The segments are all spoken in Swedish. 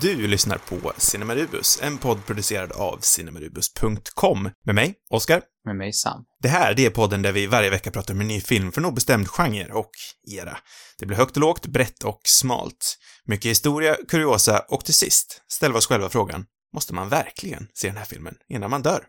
Du lyssnar på Cinemarubus, en podd producerad av cinemarubus.com. Med mig, Oskar. Med mig, Sam. Det här, det är podden där vi varje vecka pratar om en ny film för någon bestämd genre och era. Det blir högt och lågt, brett och smalt. Mycket historia, kuriosa och till sist ställer vi oss själva frågan, måste man verkligen se den här filmen innan man dör?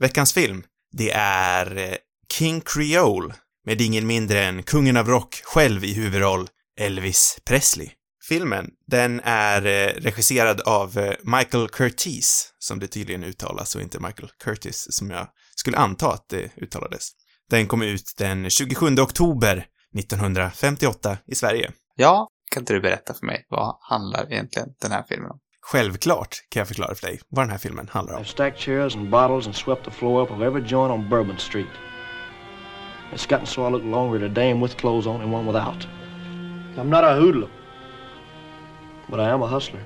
Veckans film, det är eh, King Creole med ingen mindre än kungen av rock själv i huvudroll, Elvis Presley. Filmen, den är eh, regisserad av eh, Michael Curtis, som det tydligen uttalas, och inte Michael Curtis, som jag skulle anta att det uttalades. Den kom ut den 27 oktober 1958 i Sverige. Ja, kan inte du berätta för mig, vad handlar egentligen den här filmen om? Självklart kan jag förklara för dig vad den här filmen handlar om. I've stacked chairs and bottles and swept the floor up of every joint on Bourbon Street. It's gotten so I look longer at a dame with clothes on than one without. I'm not a hoodlum. But I am a hustler.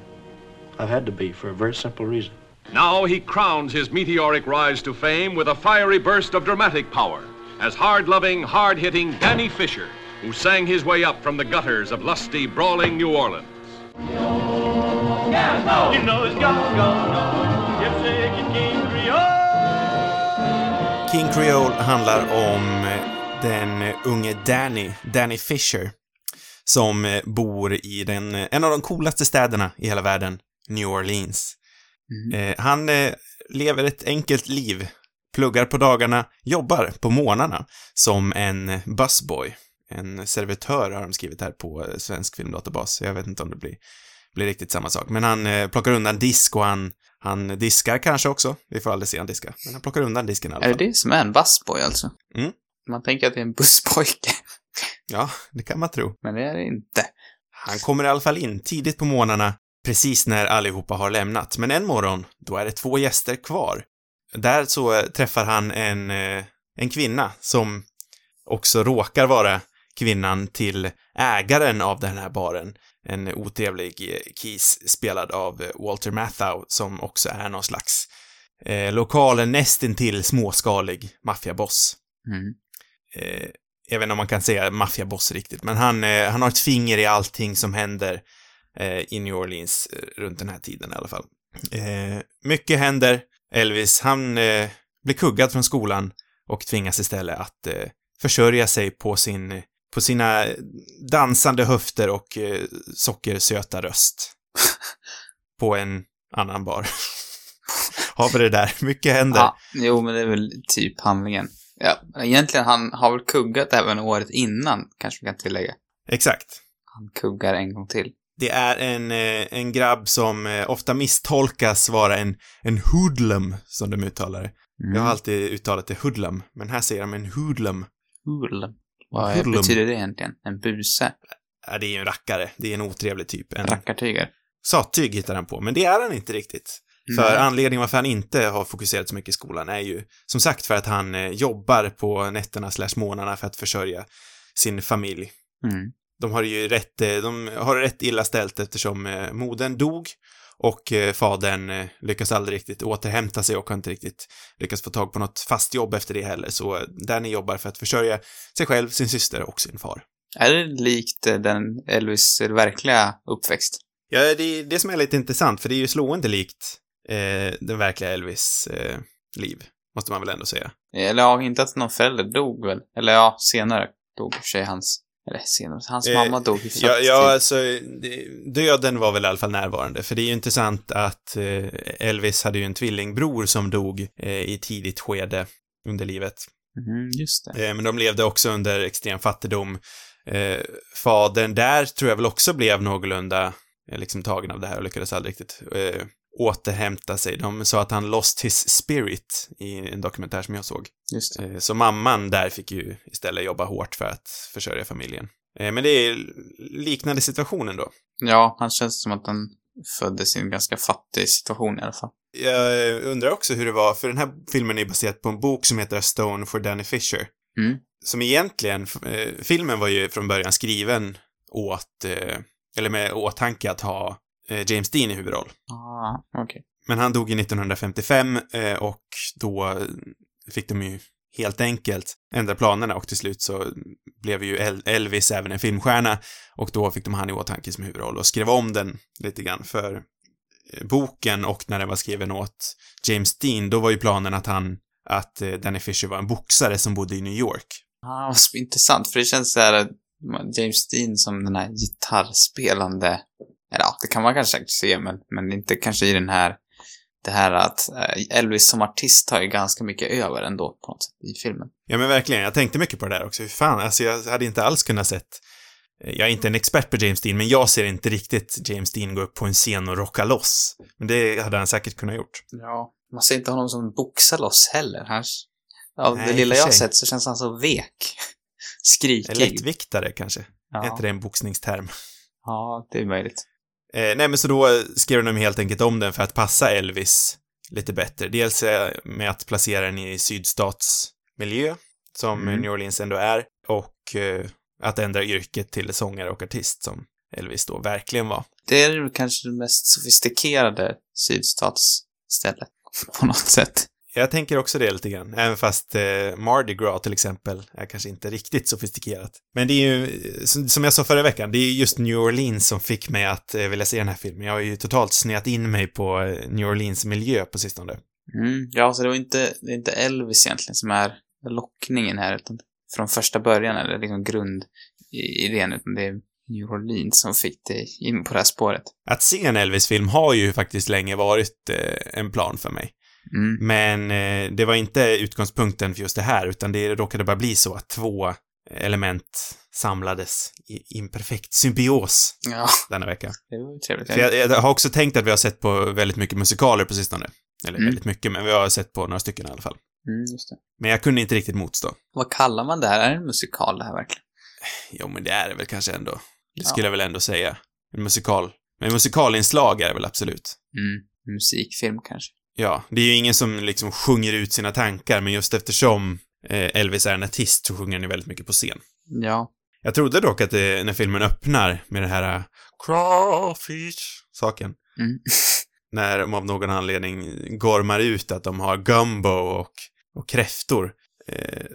I've had to be for a very simple reason. Now he crowns his meteoric rise to fame with a fiery burst of dramatic power as hard loving, hard hitting Danny Fisher, who sang his way up from the gutters of lusty, brawling New Orleans. You know it's gone, gone, gone. If they can King Creole. King Creole handlar om eh, den unge Danny, Danny Fisher, som eh, bor i den, eh, en av de coolaste städerna i hela världen, New Orleans. Eh, han eh, lever ett enkelt liv, pluggar på dagarna, jobbar på morgnarna som en busboy. En servitör har de skrivit här på Svensk Filmdatabas. Jag vet inte om det blir, blir riktigt samma sak. Men han eh, plockar undan disk och han, han diskar kanske också. Vi får aldrig se han diska. Men han plockar undan disken i alla Är fall. det det som är en busboy alltså? Mm. Man tänker att det är en busspojke, Ja, det kan man tro. men det är det inte. Han kommer i alla fall in tidigt på morgnarna, precis när allihopa har lämnat. Men en morgon, då är det två gäster kvar. Där så eh, träffar han en, eh, en kvinna som också råkar vara kvinnan till ägaren av den här baren. En otrevlig eh, kis spelad av Walter Matthau som också är någon slags eh, lokal, nästintill småskalig maffiaboss. Mm. Eh, jag vet inte om man kan säga maffiaboss riktigt, men han, eh, han har ett finger i allting som händer eh, i New Orleans eh, runt den här tiden i alla fall. Mycket händer. Elvis, han blir kuggad från skolan och tvingas istället att försörja sig på sin på sina dansande höfter och eh, sockersöta röst. på en annan bar. Har vi det där. Mycket händer. Ja, jo, men det är väl typ handlingen. Ja, egentligen, han har väl kuggat även året innan, kanske vi kan tillägga. Exakt. Han kuggar en gång till. Det är en, eh, en grabb som eh, ofta misstolkas vara en, en hoodlum, som de uttalar det. Mm. Jag har alltid uttalat det hoodlum, men här säger de en hoodlum. Hoodlum. Vad Hoodlum. betyder det egentligen? En buse? Ja, det är ju en rackare. Det är en otrevlig typ. En Rackartyger? sattyg hittar han på, men det är han inte riktigt. För Nej. anledningen varför han inte har fokuserat så mycket i skolan är ju, som sagt, för att han eh, jobbar på nätterna slash månaderna för att försörja sin familj. Mm. De har ju rätt, eh, de har rätt illa ställt eftersom eh, modern dog och fadern lyckas aldrig riktigt återhämta sig och har inte riktigt lyckats få tag på något fast jobb efter det heller. Så Danny jobbar för att försörja sig själv, sin syster och sin far. Är det likt den Elvis verkliga uppväxt? Ja, det är det som är lite intressant, för det är ju slående likt eh, den verkliga Elvis eh, liv, måste man väl ändå säga. Eller ja, inte att någon förälder dog väl? Eller ja, senare dog i och för sig hans... Eller senare, hans Eh, mamma dog hyfsat Ja, ja alltså, döden var väl i alla fall närvarande, för det är ju intressant att eh, Elvis hade ju en tvillingbror som dog eh, i tidigt skede under livet. Mhm, just det. Men de levde också under extrem fattigdom. Fadern där tror jag väl också blev någorlunda liksom tagen av det här och lyckades aldrig riktigt återhämta sig. De sa att han lost his spirit i en dokumentär som jag såg. Just det. Eh, Så mamman där fick ju istället jobba hårt för att försörja familjen. Eh, Men det är liknande situation ändå. Ja, han känns som att han föddes i en ganska fattig situation i alla fall. Jag undrar också hur det var, för den här filmen är baserad på en bok som heter A Stone for Danny Fisher. Mm. Som egentligen, eh, filmen var ju från början skriven åt, eh, eller med åtanke att ha eh, James Dean i huvudroll. Ah, okej. Men han dog ju 1955 eh, och då fick de ju helt enkelt ändra planerna och till slut så blev ju El- Elvis även en filmstjärna och då fick de han i åtanke som huvudroll och skrev om den lite grann för eh, boken och när den var skriven åt James Dean, då var ju planen att han, att eh, Danny Fisher var en boxare som bodde i New York. Ah, vad intressant, för det känns så här James Dean som den här gitarrspelande, ja, det kan man kanske säkert se, men, men inte kanske i den här, det här att eh, Elvis som artist har ju ganska mycket över ändå på något sätt i filmen. Ja men verkligen, jag tänkte mycket på det där också. Hur fan, alltså jag hade inte alls kunnat sett jag är inte en expert på James Dean, men jag ser inte riktigt James Dean gå upp på en scen och rocka loss. Men det hade han säkert kunnat gjort. Ja. Man ser inte honom som boxar loss heller. Han, av Nej, det lilla jag har sett så känns han så vek. Skrikig. Lättviktare kanske? Är Ja. inte det en boxningsterm? ja, det är möjligt. Eh, nej, men så då skrev de helt enkelt om den för att passa Elvis lite bättre. Dels eh, med att placera den i sydstatsmiljö, som Mm. New Orleans ändå är, och eh, att ändra yrket till sångare och artist, som Elvis då verkligen var. Det är kanske det mest sofistikerade sydstatsstället på något sätt. Jag tänker också det lite grann, även fast eh, Mardi Gras till exempel är kanske inte riktigt sofistikerat. Men det är ju, eh, som jag sa förra veckan, det är just New Orleans som fick mig att eh, vilja se den här filmen. Jag har ju totalt snöat in mig på eh, New Orleans miljö på sistone. Mm. Ja, så det var inte, det är inte Elvis egentligen som är lockningen här, utan från första början, eller liksom grundidén, utan det är New Orleans som fick dig in på det här spåret. Att se en Elvis-film har ju faktiskt länge varit eh, en plan för mig. Mm. Men eh, det var inte utgångspunkten för just det här, utan det råkade bara bli så att två element samlades i imperfekt symbios Ja, denna vecka. det var trevligt. Jag, jag har också tänkt att vi har sett på väldigt mycket musikaler på sistone. Eller Mm. väldigt mycket, men vi har sett på några stycken i alla fall. Mm, just det. Men jag kunde inte riktigt motstå. Vad kallar man det här? Är det en musikal det här verkligen? Jo, men det är det väl kanske ändå. Det Ja. skulle jag väl ändå säga. En musikal. Men musikalinslag är det väl absolut. Mm. Musikfilm kanske? Ja, det är ju ingen som liksom sjunger ut sina tankar, men just eftersom eh, Elvis är en artist så sjunger han ju väldigt mycket på scen. Ja. Jag trodde dock att det, när filmen öppnar med det här eh, crawfish-saken, Mm. när de av någon anledning gormar ut att de har gumbo och, och kräftor eh,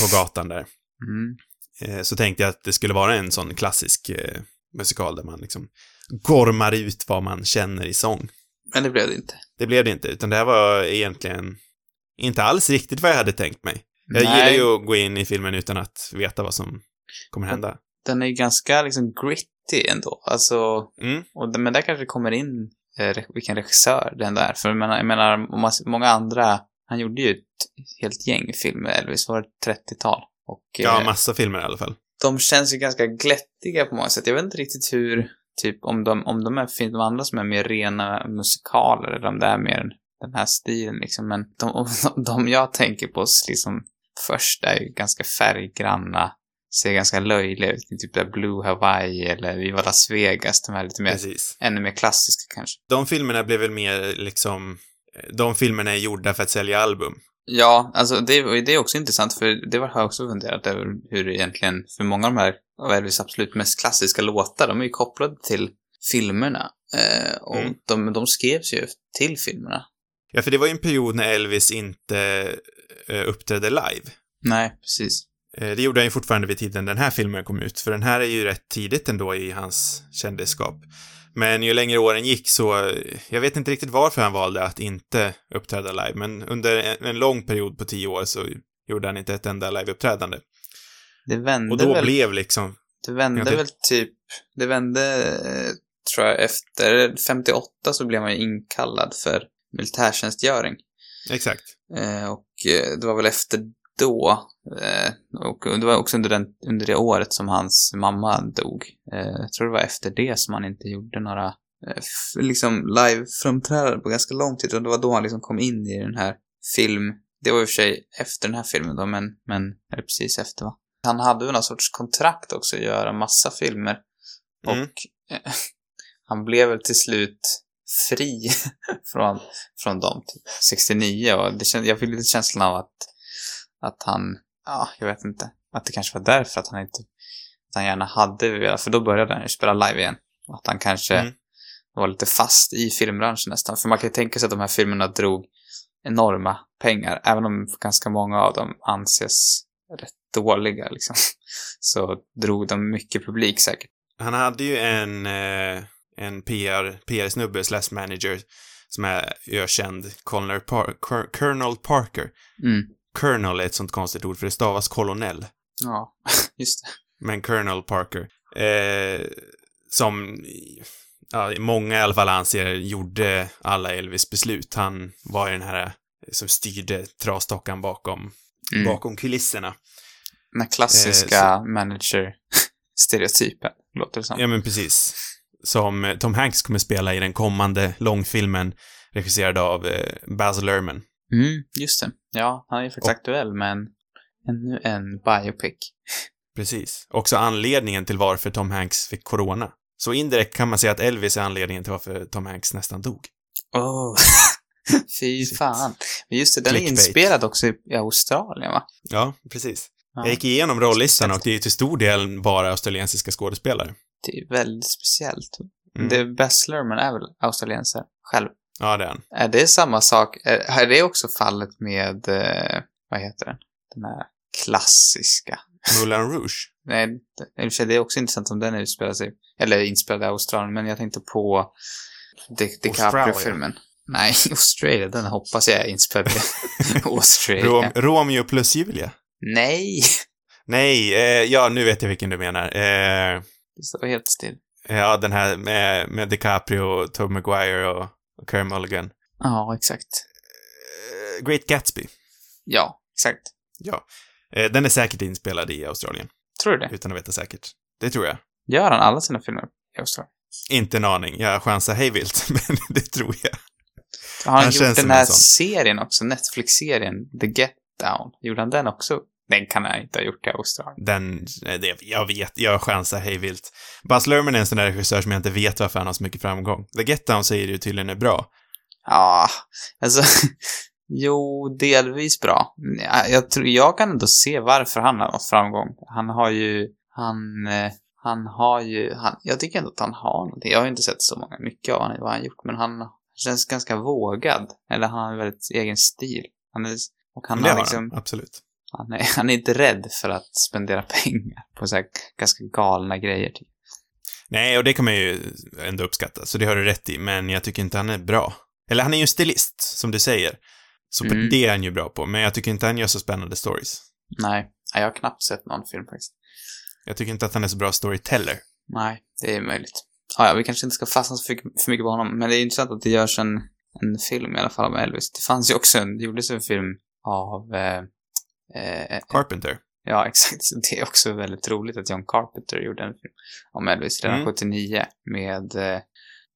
på gatan där, Mm. eh, så tänkte jag att det skulle vara en sån klassisk eh, musikal där man liksom gormar ut vad man känner i sång. Men det blev det inte. Det blev det inte, utan det här var egentligen inte alls riktigt vad jag hade tänkt mig. Jag Nej. gillar ju att gå in i filmen utan att veta vad som kommer hända. Den är ju ganska liksom gritty ändå. Alltså, Mm. och, det- men där kanske kommer in eh, vilken regissör den där. För jag menar, jag menar många andra, han gjorde ju ett helt gäng filmer, Elvis, var det 30-tal? Och Ja, eh, massa filmer i alla fall. de känns ju ganska glättiga på många sätt. Jag vet inte riktigt hur, typ om de, om de är, finns de andra som är mer rena musikaler eller om det är mer den här stilen liksom. Men de, de jag tänker på liksom först är ju ganska färggranna, ser ganska löjliga ut. Typ där Blue Hawaii eller Viva Las Vegas, de här lite mer, Precis. ännu mer klassiska kanske. De filmerna blev väl mer liksom, de filmerna är gjorda för att sälja album. Ja, alltså det, det är också intressant för det har jag också funderat över hur egentligen, för många av de här av Elvis absolut mest klassiska låtar, de är ju kopplade till filmerna. Eh, och Mm. de, de skrevs ju till filmerna. Ja, för det var ju en period när Elvis inte eh, uppträdde live. Nej, precis. Eh, Det gjorde han ju fortfarande vid tiden den här filmen kom ut, för den här är ju rätt tidigt ändå i hans kändisskap. Men ju längre åren gick så, jag vet inte riktigt varför han valde att inte uppträda live, men under en, en lång period på tio år så gjorde han inte ett enda liveuppträdande. Det vände Och då väl, blev liksom, det vände Ja, det- väl typ, det vände, eh, tror jag, efter 58 så blev man ju inkallad för militärtjänstgöring. exakt. Eh, och eh, det var väl efter då, eh, och det var också under, den, under det året som hans mamma dog. Eh, jag tror det var efter det som han inte gjorde några eh, liksom live-framträdanden på ganska lång tid. Och det var då han liksom kom in i den här film... Det var i och för sig efter den här filmen då, men, men eller precis efter va? Han hade väl någon sorts kontrakt också att göra massa filmer. Mm. Och eh, han blev väl till slut fri från, från dem till 69 och det jag fick lite känslan av att, att han, ja, jag vet inte, att det kanske var därför att han inte, att han gärna hade velat, för då började han ju spela live igen. Att han kanske Mm. var lite fast i filmbranschen nästan. För man kan ju tänka sig att de här filmerna drog enorma pengar, även om ganska många av dem anses rätt dåliga liksom. Så drog de mycket publik säkert. Han hade ju en, eh, en PR, PR-snubbe slash manager som är ökänd, Colonel, Par Col- Colonel Parker. Mm. Colonel är ett sånt konstigt ord för det stavas kolonel. Ja, just det. Men Colonel Parker. Eh, som ja, många i alla fall anser gjorde alla Elvis beslut. Han var ju den här som styrde trastockan bakom, Mm. bakom kulisserna. Den här klassiska manager-stereotypen, låter det som. Ja, men precis. Som eh, Tom Hanks kommer spela i den kommande långfilmen regisserad av eh, Baz Luhrmann. Mm, just det. Ja, han är ju faktiskt Och- aktuell med en, ännu en biopic. Precis. Också anledningen till varför Tom Hanks fick corona. Så indirekt kan man säga att Elvis är anledningen till varför Tom Hanks nästan dog. Oh. Fy fan. Men just det, den är Clickbait. inspelad också i Australien, va? Ja, precis. Ja. Jag gick igenom rollistan och det är ju till stor del bara australiensiska skådespelare. Det är väldigt speciellt. Mm. Det Bess Luhrmann är väl australiensare själv? Ja, det är han. Är det samma sak? Är, är det också fallet med, eh, vad heter den? Den här klassiska. Moulin Rouge. Nej, det- det är också intressant om den utspelar sig, eller inspelad i Australien, men jag tänkte på Di- DiCaprio-filmen. Nej, Australien, den hoppas jag är inspelad i Australien. Rom Romeo plus Julia. Nej! Nej, eh, ja, nu vet jag vilken du menar. Eh, Det står helt still. ja, den här med, med DiCaprio, Tobey Maguire och Carey Mulligan. Ja, exakt. Eh, Great Gatsby. Ja, exakt. Ja. Eh, den är säkert inspelad i Australien, Tror du det? utan att veta säkert. Det tror jag. Gör han alla sina filmer i Australien? Inte en aning. Jag chansar hejvilt, men det tror jag. Har han Han gjort den här serien också, Netflix-serien, The Get Down? Gjorde han den också? Den kan han inte ha gjort i Australien. Den, det, jag vet, jag chansar hejvilt. Buzz Luhrmann är en sån där regissör som jag inte vet varför han har så mycket framgång. The Get Down säger du tydligen är bra. Ja, alltså... Jo, delvis bra. Ja, Jag, tror, jag kan ändå se varför han har nått framgång. Han har ju... Han... eh, Han har ju... Han, jag tycker ändå att han har någonting. Jag har ju inte sett så många, mycket av han, vad han gjort, men han känns ganska vågad. Eller han har en väldigt egen stil. Han är... Och han har har liksom... han, absolut. Han är, han är inte rädd för att spendera pengar på så här ganska galna grejer. Typ. Nej, och det kan man ju ändå uppskatta, så det har du rätt i, men jag tycker inte han är bra. Eller han är ju en stilist, som du säger. Så Mm. det är han ju bra på, men jag tycker inte han gör så spännande stories. Nej, jag har knappt sett någon film faktiskt. Jag tycker inte att han är så bra storyteller. Nej, det är möjligt. Ja, ja, vi kanske inte ska fastna för, mycket på honom, men det är intressant att det görs en, en film i alla fall om Elvis. Det fanns ju också en, det gjordes en film av, eh, eh, Carpenter. ja exakt, det är också väldigt roligt att John Carpenter gjorde en film om Elvis redan Mm. 79 med, eh,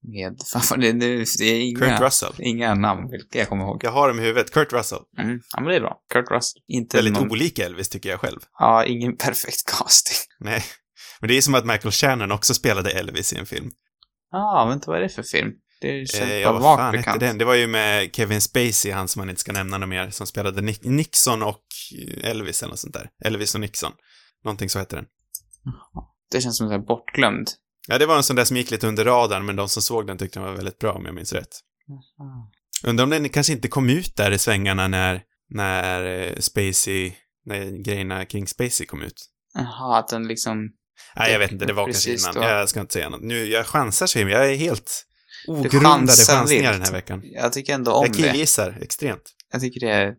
med, fan vad det, det, det är inga, Kurt Russell. inga namn, vilka jag kommer ihåg. Jag har dem i huvudet. Kurt Russell. Mm. Ja, men det är bra. Kurt Russell. Inte Väldigt någon, olika Elvis, tycker jag själv. Ja, ingen perfekt casting. Nej. Men det är som att Michael Shannon också spelade Elvis i en film. Ja, ah, vänta, vad är det för film? Det känns Eh, bara ja, vad fan hette den? Det var ju med Kevin Spacey, han som man inte ska nämna något mer, som spelade Nick Nixon och Elvis eller något sånt där. Elvis och Nixon. Någonting så hette den. Det känns som en bortglömd. Ja, det var en sån där som gick lite under radarn, men de som såg den tyckte den var väldigt bra om jag minns rätt. Undrar om den kanske inte kom ut där i svängarna när, när eh, Spacey, när grejerna kring Spacey kom ut. Jaha, att den liksom... Nej, jag vet inte, det var kanske innan. då. Jag ska inte säga något. Nu, jag chansar sig, men jag är helt ogrundade chansningar den här veckan. Jag tycker ändå om Jag det. killgissar extremt. Jag tycker det är...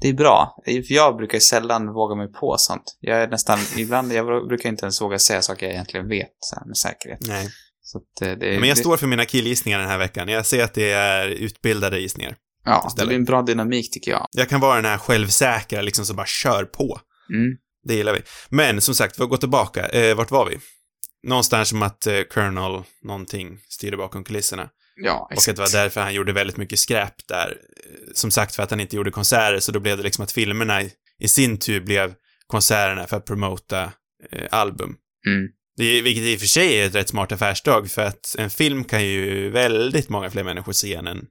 Det är bra. För jag brukar sällan våga mig på sånt. Jag är nästan... Ibland, jag brukar inte ens våga säga saker jag egentligen vet så här, med säkerhet. Nej. Eh, det, Men jag det, står för mina killgissningar den här veckan. Jag ser att det är utbildade gissningar. Ja, det istället. blir en bra dynamik tycker jag. Jag kan vara den här självsäkra, liksom som bara kör på. Mm. Det gillar vi. Men som sagt, vi går tillbaka. Eh, vart var vi? Någonstans som att eh, Colonel någonting styrde bakom kulisserna. Ja, Och exakt. att det var därför han gjorde väldigt mycket skräp där. Eh, Som sagt, för att han inte gjorde konserter, så då blev det liksom att filmerna i, i sin tur blev konserterna för att promota eh, album. Mm. Det, vilket i och för sig är ett rätt smart affärsdrag, för att en film kan ju väldigt många fler människor se än en,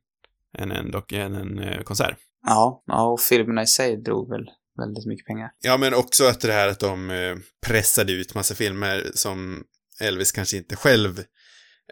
än en, dock, än en eh, konsert. Ja, ja, och filmerna i sig drog väl väldigt mycket pengar. Ja, men också att det här att de eh, pressade ut massa filmer som Elvis kanske inte själv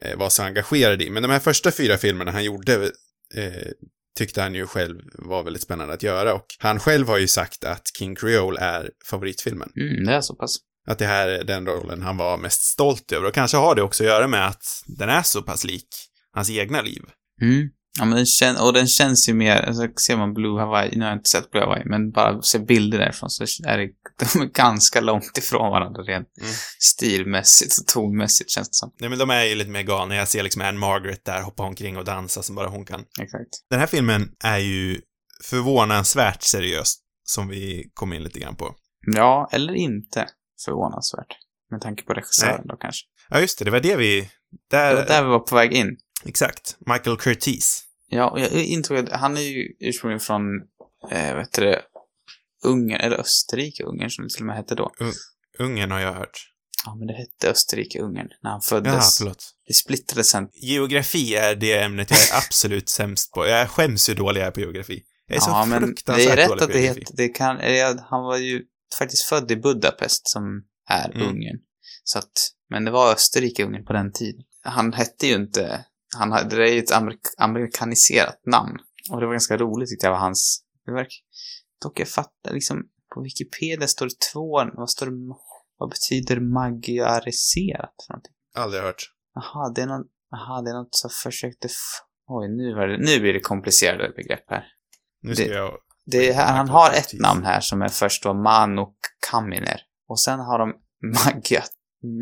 eh, var så engagerad i. Men de här första fyra filmerna han gjorde eh, tyckte han ju själv var väldigt spännande att göra. Och han själv har ju sagt att King Creole är favoritfilmen. Mm, det är så pass. Att det här är den rollen han var mest stolt över och kanske har det också att göra med att den är så pass lik hans egna liv. Mm. Ja, men den kän- och den känns ju mer, alltså, ser man Blue Hawaii, nu har jag inte sett Blue Hawaii, men bara se bilder därifrån så är det, de är ganska långt ifrån varandra rent Mm. stilmässigt och tonmässigt känns det som. Nej men de är ju lite mer galna. Jag ser liksom Anne Margaret där hoppa omkring och dansa som bara hon kan. Exakt. Den här filmen är ju förvånansvärt seriös, som vi kom in lite grann på. Ja, eller inte förvånansvärt. Med tanke på regissören Nej. då kanske. Ja, just det, det var det vi... Det Där... var där vi var på väg in. Exakt. Michael Curtiz. Ja, och jag insåg att han är ju ursprungligen från, eh, vad heter det, Ungern, eller Österrike, Ungern som det till och med hette då. Ungern har jag hört. Ja, men det hette Österrike, Ungern när han Jaha, föddes. förlåt. det splittrades sen. Geografi är det ämnet jag är absolut sämst på. Jag skäms hur dålig jag är på geografi. Jag är ja, så men fruktansvärt det är rätt dålig att det heter, det kan, eh, han var ju faktiskt född i Budapest som är Mm. Ungern. Så att, men det var Österrike, Ungern på den tiden. Han hette ju inte, han hade, det är ju ett amerik, amerikaniserat namn. Och det var ganska roligt tyckte jag var hans verk. Dock jag fattar liksom, på Wikipedia står det två, vad står det, vad betyder magyariserat för någonting? Aldrig hört. Jaha, det är någon, aha, det är något som försökte, oj, nu, var det, nu blir det komplicerade begrepp här. Nu ska Det- jag... Det är, han har ett namn här som är först då Manu Kaminer. Och sen har de maggia,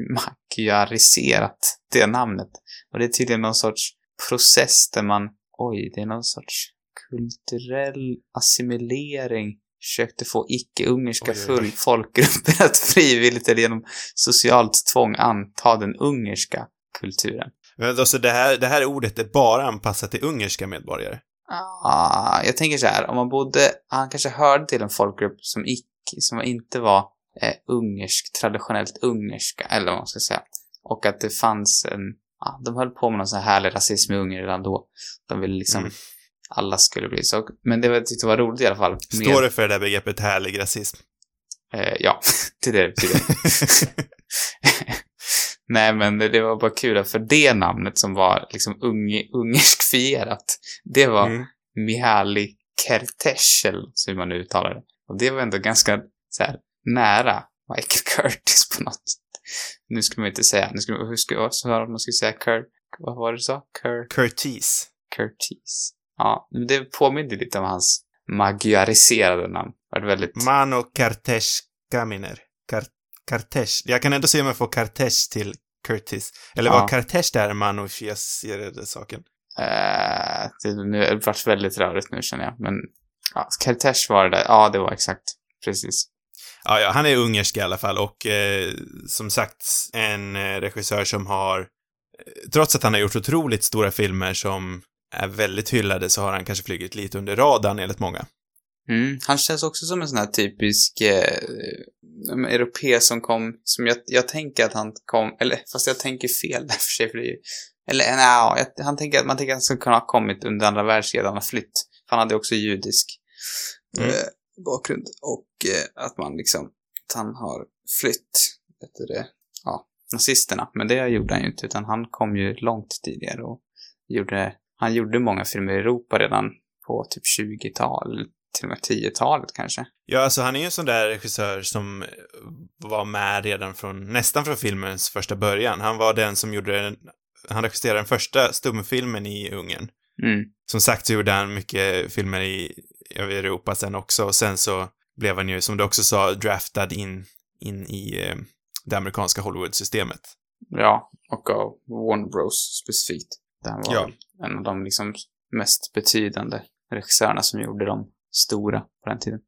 magyariserat det namnet. Och det är tydligen någon sorts process där man, oj, det är någon sorts kulturell assimilering. Försökte få icke-ungerska folkgrupper att frivilligt eller genom socialt tvång anta den ungerska kulturen. Men alltså det här, det här ordet är bara anpassat till ungerska medborgare. Ah, jag tänker så här, om man bodde, han kanske hörde till en folkgrupp som, icke, som inte var eh, ungersk, traditionellt ungerska, eller vad man ska säga. Och att det fanns en, ja, de höll på med någon sån här härlig rasism i Ungern redan då. De ville liksom, Mm. alla skulle bli så. Men det var- jag tyckte var roligt i alla fall. Står det för det där begreppet härlig rasism? Eh, ja, är det betyder. Nej, men det, var bara kul, för det namnet som var liksom unge, ungerskfierat, det var Mm. Mihaly Kertész, eller hur man nu uttalar det. Och det var ändå ganska så här, nära Michael Curtis på något sätt. Nu skulle man inte säga, nu skulle hur skulle vad sa man skulle säga Kurt, vad var det du sa? Kurt, Curtiz. Curtis. Ja, det påminner lite om hans magyariserade namn. Det var väldigt, Mano Kartesh Kaminer. Kar Kartesh. Jag kan ändå se om jag får Kartesh till Curtis. Eller Ja. vad Kartesh där är manofierade saken. eh, det, nu, det vart väldigt rörigt nu känner jag, men ja, Kertész var det där, ja det var exakt, precis. Ja, ja, han är ungersk i alla fall och eh, som sagt en eh, regissör som har, eh, trots att han har gjort otroligt stora filmer som är väldigt hyllade så har han kanske flugit lite under radarn enligt många. Mm. Han känns också som en sån här typisk eh, en europé som kom, som jag, jag tänker att han kom, eller fast jag tänker fel där för sig, för det är ju, eller nej, jag, han tänker att man tänker att han skulle kunna ha kommit under andra världskriget, han har flytt. För han hade också judisk Mm. Bakgrund och eh, att man liksom, att han har flytt, vet det, ja, nazisterna. Men det gjorde han ju inte, utan han kom ju långt tidigare och gjorde, han gjorde många filmer i Europa redan på typ 20-tal, till och med 10-talet kanske. Ja, alltså han är ju en sån där regissör som var med redan från, nästan från filmens första början. Han var den som gjorde den, han regisserade den första stumfilmen i Ungern. Mm. Som sagt så gjorde han mycket filmer i, över Europa sen också och sen så blev han ju, som du också sa, draftad in, in i eh, det amerikanska Hollywood-systemet. Ja, och av Warner Bros specifikt. Den var Ja. en av de liksom mest betydande regissörerna som gjorde de stora på den tiden.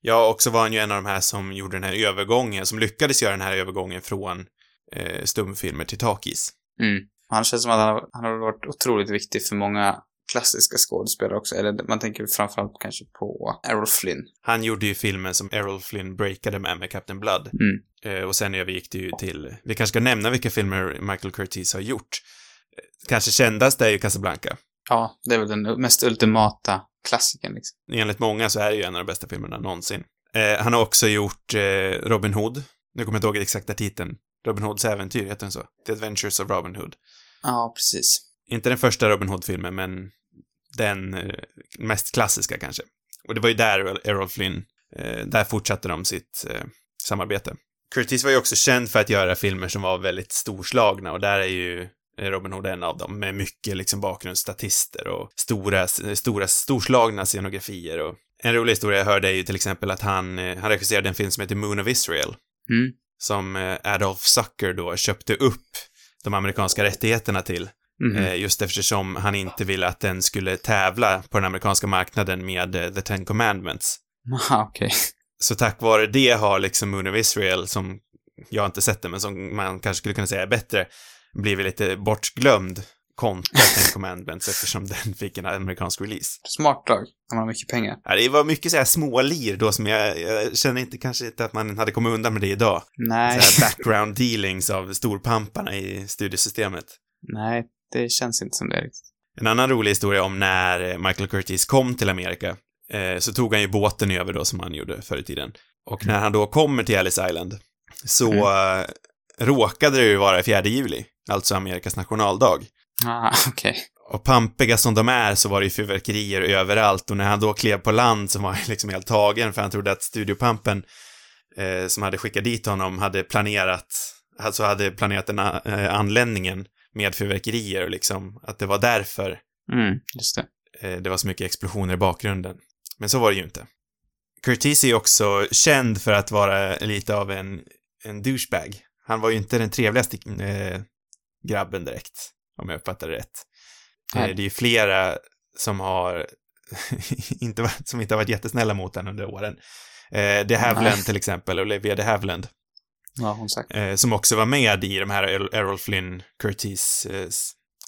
Ja, och så var han ju en av de här som gjorde den här övergången, som lyckades göra den här övergången från eh, stumfilmer till takis. Mm. Han känns som att han har, han har varit otroligt viktig för många klassiska skådespelare också. Eller man tänker framförallt kanske på Errol Flynn. Han gjorde ju filmen som Errol Flynn breakade med, med Captain Blood. Mm. Eh, och sen övergick det ju till, vi kanske ska nämna vilka filmer Michael Curtiz har gjort. Eh, Kanske kändast är ju Casablanca. Ja, det är väl den mest ultimata klassikern liksom. Enligt många så är det ju en av de bästa filmerna någonsin. Eh, han har också gjort eh, Robin Hood. Nu kommer jag inte ihåg den exakta titeln. Robin Hoods äventyr, heter den så? The Adventures of Robin Hood. Ja, precis. Inte den första Robin Hood-filmen, men den eh, mest klassiska kanske. Och det var ju där Errol Flynn, eh, där fortsatte de sitt eh, samarbete. Curtis var ju också känd för att göra filmer som var väldigt storslagna och där är ju Robin Hood en av dem, med mycket liksom bakgrundsstatister och stora, stora, storslagna scenografier och en rolig historia jag hörde är ju till exempel att han, han regisserade en film som heter Moon of Israel, Mm. som Adolf Zucker då köpte upp de amerikanska rättigheterna till, Eh, just eftersom han inte ville att den skulle tävla på den amerikanska marknaden med eh, The Ten Commandments. Aha, okej. Så tack vare det har liksom Moon of Israel, som jag inte sett det, men som man kanske skulle kunna säga är bättre, blivit lite bortglömd kontra Ten Commandments eftersom den fick en amerikansk release. Smart drag, när man har mycket pengar. Ja, det var mycket så här smålir då som jag, jag känner inte kanske inte att man hade kommit undan med det idag. Nej, Så här background dealings av storpamparna i studiesystemet. nej, det känns inte som det riktigt. En annan rolig historia om när eh, Michael Curtis kom till Amerika, eh, så tog han ju båten över då som han gjorde förr i tiden. Och när han då kommer till Ellis Island så eh, råkade det ju vara 4 juli, alltså Amerikas nationaldag. Ah, okej. Och pampiga som de är så var det ju fyrverkerier överallt och när han då klev på land så var han liksom helt tagen för han trodde att Studiopampen eh, som hade skickat dit honom hade planerat, alltså hade planerat den eh, anländningen med fyrverkerier och liksom att det var därför Mm, just det. eh, det var så mycket explosioner i bakgrunden. Men så var det ju inte. Curtis är också känd för att vara lite av en, en douchebag. Han var ju inte den trevligaste eh, grabben direkt, om jag uppfattar det rätt. Eh, Nej. det är ju flera som har inte som inte har varit jättesnälla mot honom under åren. Eh, De Havilland Nej. till exempel, Olivia De Havilland, Har hon sagt? eh, som också var med i de här Er- Errol Flynn Curtis eh,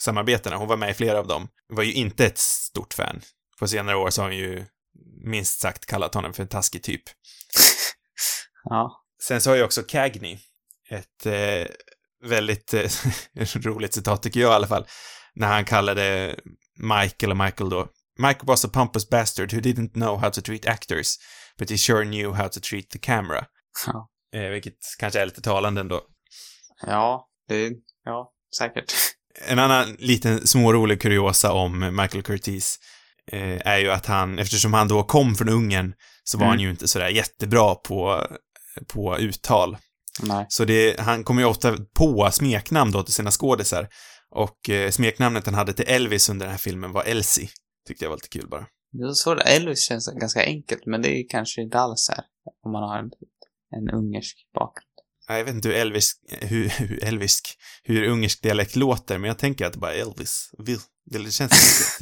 samarbetena. Hon var med i flera av dem. Var ju inte ett stort fan. På senare år så har hon ju minst sagt kallat honom för en taskig typ. Ja. Sen så har ju också Cagney ett eh, väldigt eh, roligt citat tycker jag i alla fall, när han kallade Mike, eller Michael då, Mike was a pompous bastard who didn't know how to treat actors, but he sure knew how to treat the camera. Ja. Eh, vilket kanske är lite talande ändå. Ja, det... Ja, säkert. En annan liten smårolig kuriosa om Michael Curtis eh, är ju att han, eftersom han då kom från Ungern, så var Mm. han ju inte sådär jättebra på, på uttal. Nej. Så det, han kommer ju ofta på smeknamn då till sina skådisar. Och eh, smeknamnet han hade till Elvis under den här filmen var Elsie. Tyckte jag var lite kul bara. Det är så det, Elvis känns ganska enkelt, men det är kanske inte alls här. Om man har en, ungersk bakgrund. Ja, Jag vet inte hur Elvis, hur, hur Elvisk, hur ungersk dialekt låter, men jag tänker att det bara är Elvis. Det känns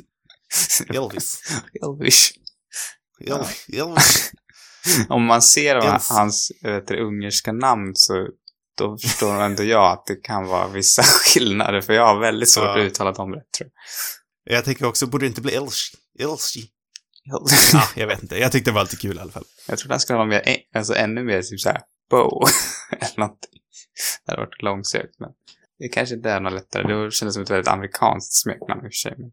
Elvis. Elvis. Elvis. Elvis. Om man ser Ens. hans vet ungerska namn så då förstår ändå jag att det kan vara vissa skillnader, för jag har väldigt svårt Ja. att uttala dem rätt, tror Jag tänker också, borde det inte bli Elsie? Elsie? Ja, jag vet inte. Jag tyckte det var lite kul i alla fall. Jag tror den skulle vara mer, alltså ännu mer typ såhär, bow, eller någonting. Det hade varit långsökt, men det kanske inte är något lättare. Det kändes som ett väldigt amerikanskt smeknamn i och för sig. Men...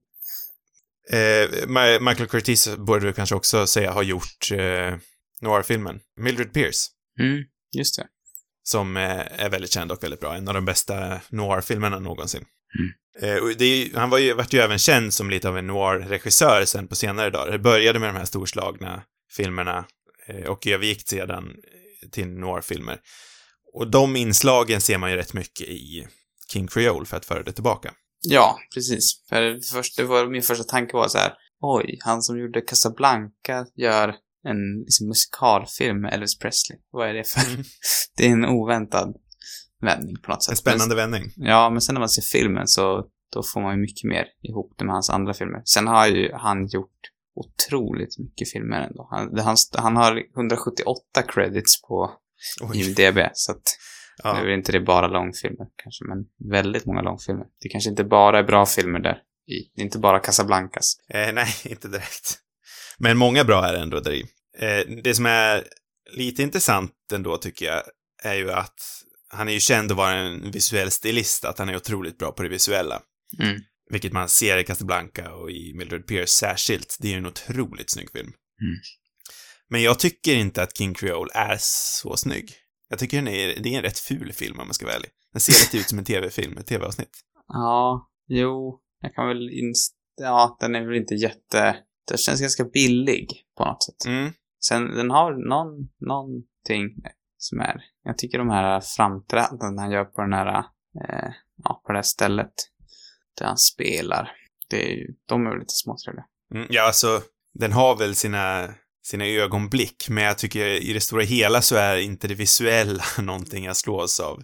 Eh, Michael Curtis borde du kanske också säga har gjort eh, noir-filmen. Mildred Pierce. Mm, just det. som eh, är väldigt känd och väldigt bra. En av de bästa noir-filmerna någonsin. Eh, och det är, han var ju, vart ju även känd som lite av en noir-regissör sen på senare dagar. Det började med de här storslagna filmerna eh, och övergick sedan eh, till noir-filmer. Och de inslagen ser man ju rätt mycket i King Creole för att föra det tillbaka. Ja, precis. För först, det var, min första tanke var så här, oj, han som gjorde Casablanca gör en liksom, musikalfilm med Elvis Presley. Vad är det för? det är en oväntad vändning på något sätt. En spännande vändning. Ja, men sen när man ser filmen så då får man ju mycket mer ihop det med hans andra filmer. Sen har ju han gjort otroligt mycket filmer ändå. Han, han, han har 178 credits på Oj. IMDB, så att nu Ja. är inte det bara långfilmer kanske, men väldigt många långfilmer. Det kanske inte bara är bra filmer där i. Det är inte bara Casablancas. Eh, nej, inte direkt. Men många bra är ändå där i. Eh, det som är lite intressant ändå tycker jag är ju att han är ju känd att vara en visuell stilist, att han är otroligt bra på det visuella. Mm. Vilket man ser i Casablanca och i Mildred Pierce särskilt. Det är ju en otroligt snygg film. Mm. Men jag tycker inte att King Creole är så snygg. Jag tycker den är, det är en rätt ful film om man ska vara ärlig. Den ser lite ut som en tv-film, ett tv-avsnitt. Ja, jo, jag kan väl inst... Ja, den är väl inte jätte... Den känns ganska billig på något sätt. Mm. Sen, den har någon, någonting som är, jag tycker de här framträdandena han gör på den här, eh, ja, på det här stället där han spelar, det är ju, de är väl lite småtrevliga. Mm, ja, alltså, den har väl sina, sina ögonblick, men jag tycker i det stora hela så är inte det visuella någonting jag slås av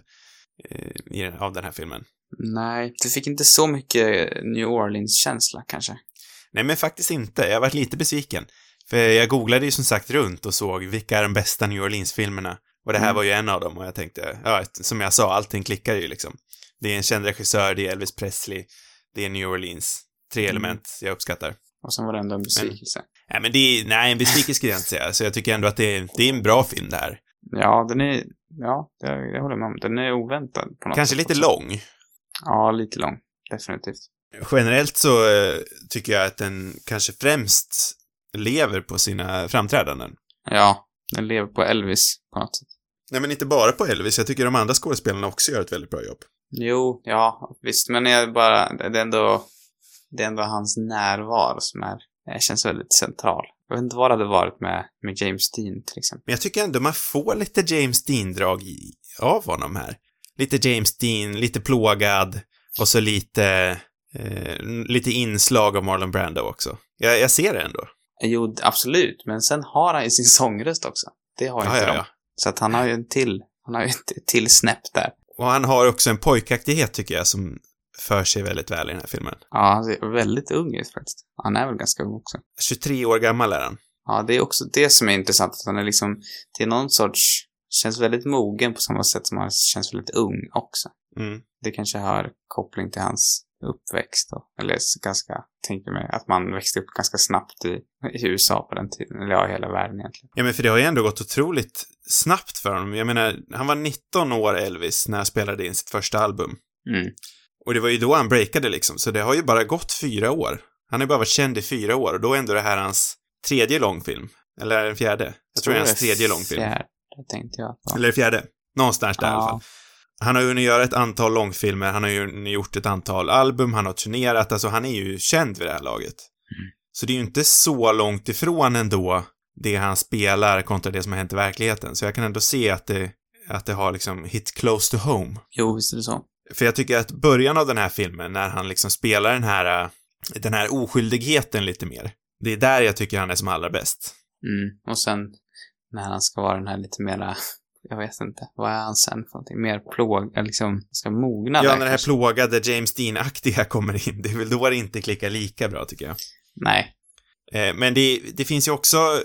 eh, i, av den här filmen. Nej, du fick inte så mycket New Orleans-känsla kanske. Nej, men faktiskt inte. Jag varit lite besviken. För jag googlade ju som sagt runt och såg vilka är de bästa New Orleans-filmerna. Och det här Mm. var ju en av dem och jag tänkte, ja, som jag sa, allting klickar ju liksom. Det är en känd regissör, det är Elvis Presley, det är New Orleans. Tre Mm. element jag uppskattar. Och sen var det ändå en besvikelse. Nej, men det är, nej, en besvikelse skulle jag inte säga. Så jag tycker ändå att det är, det är en bra film det här. Ja, den är, ja, jag, jag håller med om. Den är oväntad på något Kanske sätt lite också. lång. Ja, lite lång. Definitivt. Generellt så eh, tycker jag att den kanske främst lever på sina framträdanden. Ja, den lever på Elvis på något sätt. Nej, men inte bara på Elvis. Jag tycker de andra skådespelarna också gör ett väldigt bra jobb. Jo, ja, visst, men jag bara, det är ändå, det är ändå hans närvaro som är, känns väldigt central. Jag vet inte vad det hade varit med, med James Dean till exempel. Men jag tycker ändå man får lite James Dean-drag av honom här. Lite James Dean, lite plågad och så lite, eh, lite inslag av Marlon Brando också. Jag, jag ser det ändå. Jo, absolut, men sen har han ju sin sångröst också. Det har ju Ja, inte ja, de. ja. Så att han har ju en till, han har ju ett till snäpp där. Och han har också en pojkaktighet tycker jag som för sig väldigt väl i den här filmen. Ja, han ser väldigt ung ut faktiskt. Han är väl ganska ung också. 23 år gammal är han. Ja, det är också det som är intressant, att han är liksom, är någon sorts, känns väldigt mogen på samma sätt som han känns väldigt ung också. Mm. Det kanske har koppling till hans uppväxt då. Eller ganska, tänker mig, att man växte upp ganska snabbt i, i USA på den tiden. Eller ja, i hela världen egentligen. Ja, men för det har ju ändå gått otroligt snabbt för honom. Jag menar, han var 19 år, Elvis, när han spelade in sitt första album. Mm. Och det var ju då han breakade liksom, så det har ju bara gått fyra år. Han har ju bara varit känd i fyra år och då är ändå det här hans tredje långfilm. Eller är det en fjärde? Jag tror det är hans tredje långfilm. Fjärde, tänkte jag. Ja. Eller fjärde. Någonstans där i alla Ja. fall. Han har ju hunnit göra ett antal långfilmer, han har ju gjort ett antal album, han har turnerat, alltså han är ju känd vid det här laget. Mm. Så det är ju inte så långt ifrån ändå det han spelar kontra det som har hänt i verkligheten. Så jag kan ändå se att det, att det har liksom hit close to home. Jo, visst är det så. För jag tycker att början av den här filmen, när han liksom spelar den här, den här oskyldigheten lite mer, det är där jag tycker han är som allra bäst. Mm. Och sen när han ska vara den här lite mera, jag vet inte, vad är han sen för någonting? Mer plåg, eller liksom, ska mogna Ja, där när det här kanske. plågade James Dean-aktiga kommer in, det är väl då det inte klickar lika bra tycker jag. Nej. Eh, Men det, det finns ju också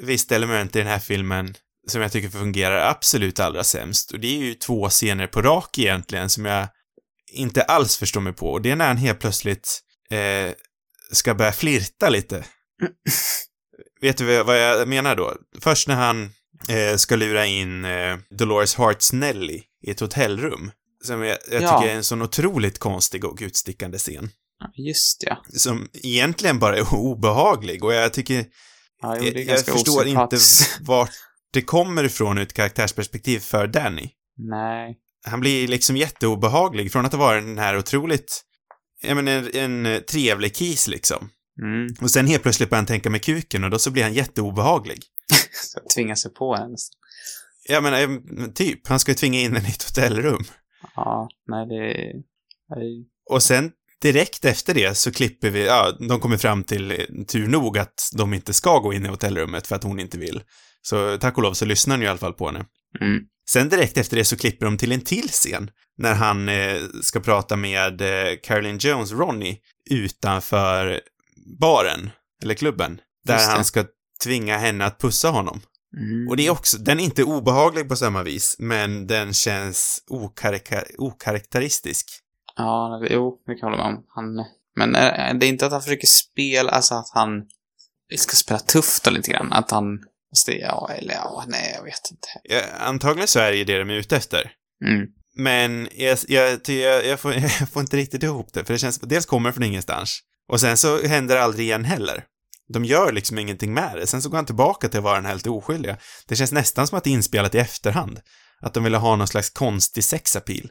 visst element i den här filmen som jag tycker fungerar absolut allra sämst. Och det är ju två scener på rak egentligen som jag inte alls förstår mig på. Och det är när han helt plötsligt eh, ska börja flirta lite. Vet du vad jag menar då? Först när han eh, ska lura in eh, Dolores Harts Nelly i ett hotellrum. Som jag, jag Ja. tycker är en sån otroligt konstig och utstickande scen. Ja, Just ja. Som egentligen bara är obehaglig och jag tycker ja jo, jag, jag förstår inte vart det kommer ifrån ur ett karaktärsperspektiv för Danny. Nej. Han blir liksom jätteobehaglig från att ha varit den här otroligt, jag menar en, en trevlig kis liksom. Mm. Och sen helt plötsligt börjar han tänka med kuken och då så blir han jätteobehaglig. Tvingar sig på. Jag menar, eh, typ, han ska ju tvinga in henne i ett hotellrum. Ja, nej det. Nej. Och sen direkt efter det så klipper vi, ja, de kommer fram till, eh, tur nog, att de inte ska gå in i hotellrummet för att hon inte vill. Så tack och lov så lyssnar ni i alla fall på henne. Mm. Sen direkt efter det så klipper de till en till scen när han eh, ska prata med eh, Caroline Jones, Ronnie, utanför baren, eller klubben, där han ska tvinga henne att pussa honom. Mm. Och det är också, den är inte obehaglig på samma vis, men den känns okaraktäristisk. Ja, det- jo, det kan jag hålla med om. Han, men är, det är inte att han försöker spela, alltså att han ska spela tufft då lite grann. Att han, fast det, ja, eller ja, nej, jag vet inte. Ja, antagligen så är det ju det de är ute efter. Mm. Men jag, jag, jag, jag, får, jag får inte riktigt ihop det, för det känns, dels kommer det från ingenstans, och sen så händer det aldrig igen heller. De gör liksom ingenting med det. Sen så går han tillbaka till att vara den helt oskyldiga. Det känns nästan som att det är inspelat i efterhand. Att de ville ha någon slags konstig sexappeal.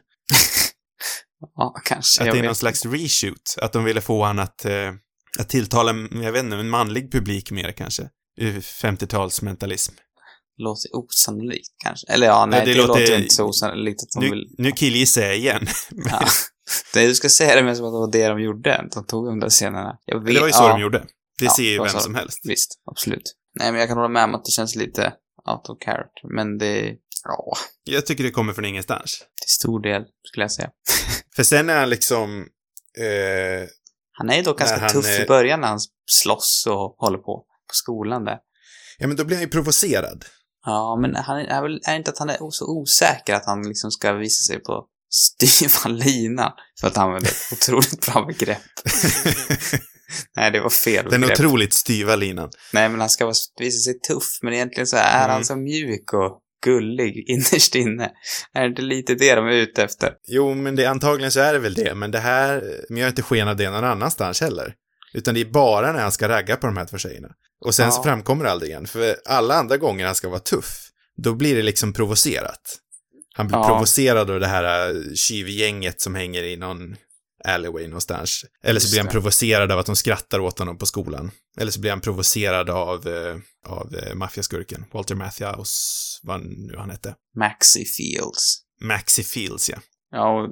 Ja, kanske. Att det är vet någon slags reshoot. Att de ville få han att, eh, att tilltala, jag vet inte, en manlig publik mer kanske. Ur 50-talsmentalism. låter osannolikt kanske. Eller ja, nej, Nej, det det, låter- låter inte så osannolikt att de Nu, vill... nu killgissar jag igen. Ja. Nej, du ska säga det med som att det var det de gjorde. De tog de där scenerna. Jag vet, det var ju så ja, de gjorde. Det ser ju vem sa som helst. Visst, absolut. Nej, men jag kan hålla med om att det känns lite out of character. Men det, ja, Jag tycker det kommer från ingenstans. till stor del skulle jag säga. För sen är han liksom... Eh, Han är ju dock ganska tuff är- i början när han slåss och håller på på skolan där. ja, men då blir han ju provocerad. Ja, men han är, väl, är inte att han är så osäker att han liksom ska visa sig på styva linan för att använda ett otroligt bra begrepp. Nej, det var fel Den begrepp. otroligt styva linan. Nej, men han ska vara- visa sig tuff, men egentligen så är Mm. han så mjuk och gullig innerst inne. Är det inte lite det de är ute efter? Jo, men det, antagligen så är det väl det, men det här, men jag har inte skenat det någon annanstans heller. Utan det är bara när han ska ragga på de här två tjejerna. Och sen så Ja. framkommer det aldrig igen, för alla andra gånger han ska vara tuff, då blir det liksom provocerat. Han blir Ja. provocerad av det här äh, tjuvgänget som hänger i någon alleyway någonstans. Eller så blir han provocerad av att de skrattar åt honom på skolan. Eller så blir han provocerad av, eh, av eh, maffiaskurken, Walter Matthäus, vad nu han hette. Maxi Fields. Maxi Fields, ja. Ja, och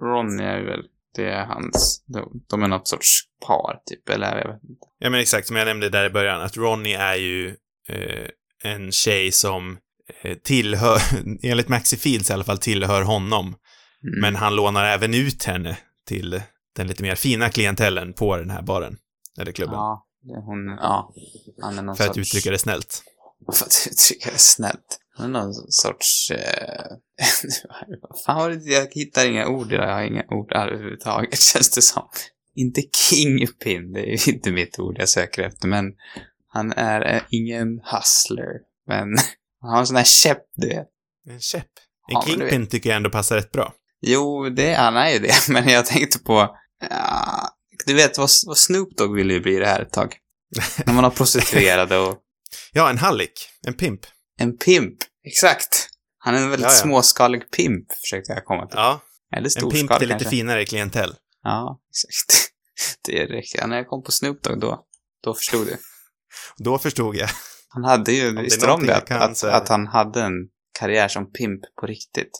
Ronny är väl, det är hans, de, de är något sorts par typ, eller jag vet inte. Ja, men exakt som jag nämnde där i början, att Ronnie är ju eh, en tjej som eh, tillhör, enligt Maxi Fields i alla fall, tillhör honom. Mm. Men han lånar även ut henne till den lite mer fina klientellen på den här baren. Eller klubben. Ja, hon, ja. Han är någon för att sorts... uttrycka det snällt. För att uttrycka det snällt. Han är någon sorts... Eh... fan det? Jag hittar inga ord idag. Jag har inga ord överhuvudtaget, känns det som. Inte kingpin, det är ju inte mitt ord jag söker efter, men han är eh, ingen hustler. Men han har en sån här käpp, du vet. En käpp. En Ja, kingpin tycker jag ändå passar rätt bra. Jo, det, han är ju det, men jag tänkte på... Ja, du vet vad, vad Snoop Dogg ville ju bli det här ett tag. När man har prostituerade och Ja, en hallick. En pimp. en pimp. Exakt. Han är en väldigt Ja, ja. småskalig pimp, försökte jag komma till. Ja, Eller en storskalig pimp till lite finare klientell. Ja, exakt. Det är riktigt. När jag kom på Snoop Dogg då, då förstod du. Då förstod jag. Han hade ju, visste om det? Att, att, att han hade en karriär som pimp på riktigt.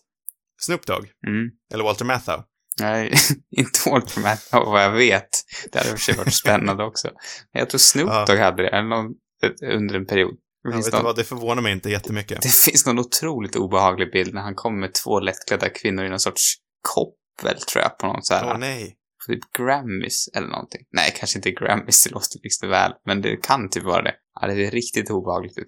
Snoop Dogg. Mm. Eller Walter Matthau. Nej, inte Walter Matthau vad jag vet. Det hade i och för sig varit spännande också. Men jag tror Snoop Ja. Dogg hade det, eller någon, under en period. Finns, vet någon, vad, det förvånar mig inte jättemycket. det finns någon otroligt obehaglig bild när han kommer med två lättklädda kvinnor i någon sorts koppel, tror jag, på någon så här, Åh nej. typ Grammys eller någonting. Nej, kanske inte Grammys, det låter liksom väl, men det kan typ vara det. Ja, det ser riktigt obehagligt ut.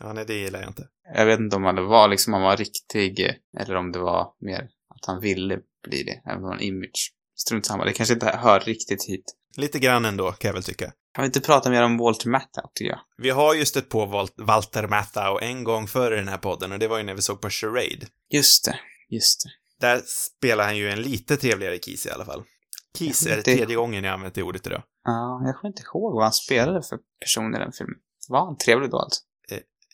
Ja, nej, det gillar jag inte. Jag vet inte om det var liksom, han var riktig, eller om det var mer att han ville bli det, även om en image. Strunt samma, det kanske inte hör riktigt hit. Lite grann ändå, kan jag väl tycka. Kan vi inte prata mer om Walter Matthau, tycker jag? Vi har ju stött på Wal- Walter Matthau en gång före den här podden och det var ju när vi såg på Charade. Just det, just det. Där spelar han ju en lite trevligare Keys i alla fall. Keys är Det- tredje gången jag använt det ordet idag. Ja, jag kommer inte ihåg vad han spelade för person i den filmen. Var han trevlig då alltså?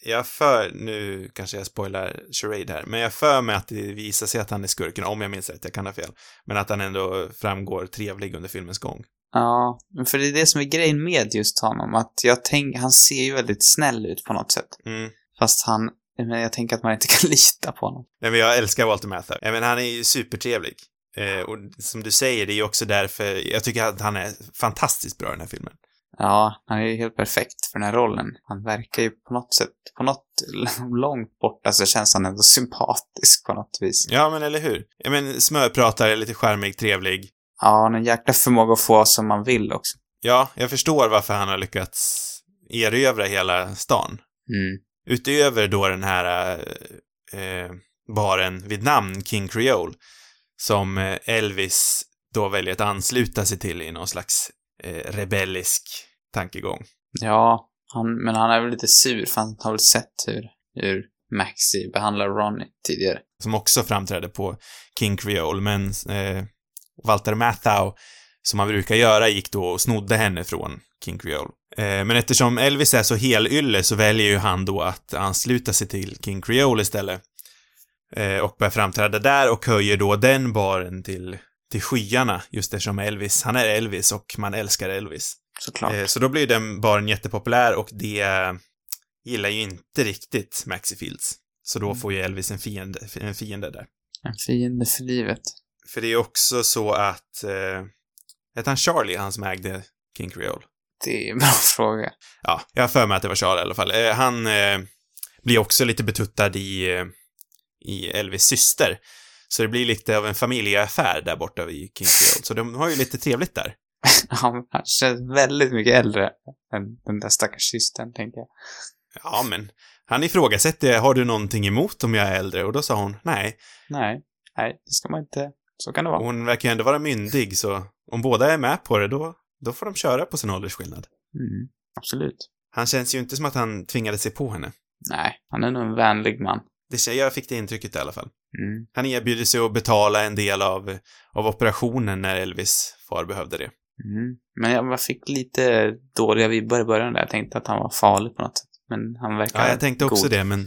Jag för, nu kanske jag spoilar Charade här, men jag för mig att det visar sig att han är skurken, om jag minns rätt, jag kan ha fel. Men att han ändå framgår trevlig under filmens gång. Ja, för det är det som är grejen med just honom, att jag tänker, han ser ju väldigt snäll ut på något sätt. Mm. Fast han, men jag tänker att man inte kan lita på honom. Nej, men jag älskar Walter Matthau. Jag menar, han är ju supertrevlig. Eh, och som du säger, det är ju också därför, jag tycker att han är fantastiskt bra i den här filmen. Ja, han är ju helt perfekt för den här rollen. Han verkar ju på något sätt, på något långt borta så känns han ändå sympatisk på något vis. Ja, men eller hur? Jag menar, smörpratare, lite charmig, trevlig. Ja, han har en jäkla förmåga att få som man vill också. Ja, jag förstår varför han har lyckats erövra hela stan. Mm. Utöver då den här eh, eh, baren vid namn King Creole, som eh, Elvis då väljer att ansluta sig till i någon slags eh, rebellisk tankegång. Ja, han, men han är väl lite sur för han har väl sett hur, hur Maxi behandlar Ronnie tidigare. Som också framträdde på King Creole, men eh, Walter Matthau, som han brukar göra, gick då och snodde henne från King Creole. Eh, men eftersom Elvis är så helylle så väljer ju han då att ansluta sig till King Creole istället. Eh, och börjar framträda där och höjer då den baren till, till skyarna, just eftersom Elvis, han är Elvis och man älskar Elvis. Såklart. Eh, så då blir den baren jättepopulär och det gillar ju inte riktigt Maxi Fields. Så då Mm. får ju Elvis en fiende, en fiende där. En fiende för livet. För det är också så att, eh, hette han Charlie, han som ägde King Creole? Det är en bra fråga. Ja, jag har för mig att det var Charlie i alla fall. Eh, han eh, blir också lite betuttad i, eh, i Elvis syster. Så det blir lite av en familjeaffär där borta vid King Creole. Så de har ju lite trevligt där. Han han känns väldigt mycket äldre än den där stackars systern, tänker jag. Ja, men han ifrågasätter, har du någonting emot om jag är äldre? Och då sa hon, nej. Nej, nej, det ska man inte... Så kan det vara. Hon verkar ju ändå vara myndig, så om båda är med på det, då, då får de köra på sin åldersskillnad. Mm, absolut. Han känns ju inte som att han tvingade sig på henne. Nej, han är nog en vänlig man. Det, jag fick det intrycket i alla fall. Mm. Han erbjuder sig att betala en del av, av operationen när Elvis far behövde det. Mm. Men jag fick lite dåliga vibbar i början där. Jag tänkte att han var farlig på något sätt. Men han verkar Ja, jag tänkte också god. det, men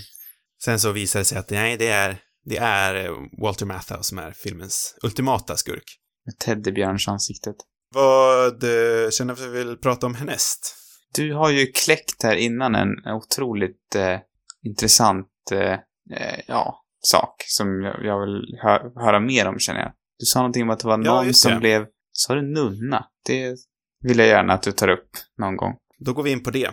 sen så visade det sig att nej, det är, det är eh, Walter Matthau som är filmens ultimata skurk. Med teddybjörnsansiktet. Vad eh, känner du att vi vill prata om härnäst? Du har ju kläckt här innan en otroligt eh, intressant, eh, eh, ja, sak som jag, jag vill hö höra mer om känner jag. Du sa någonting om att det var Ja, någon som det. blev, sa du nunna? Det vill jag gärna att du tar upp någon gång. Då går vi in på det.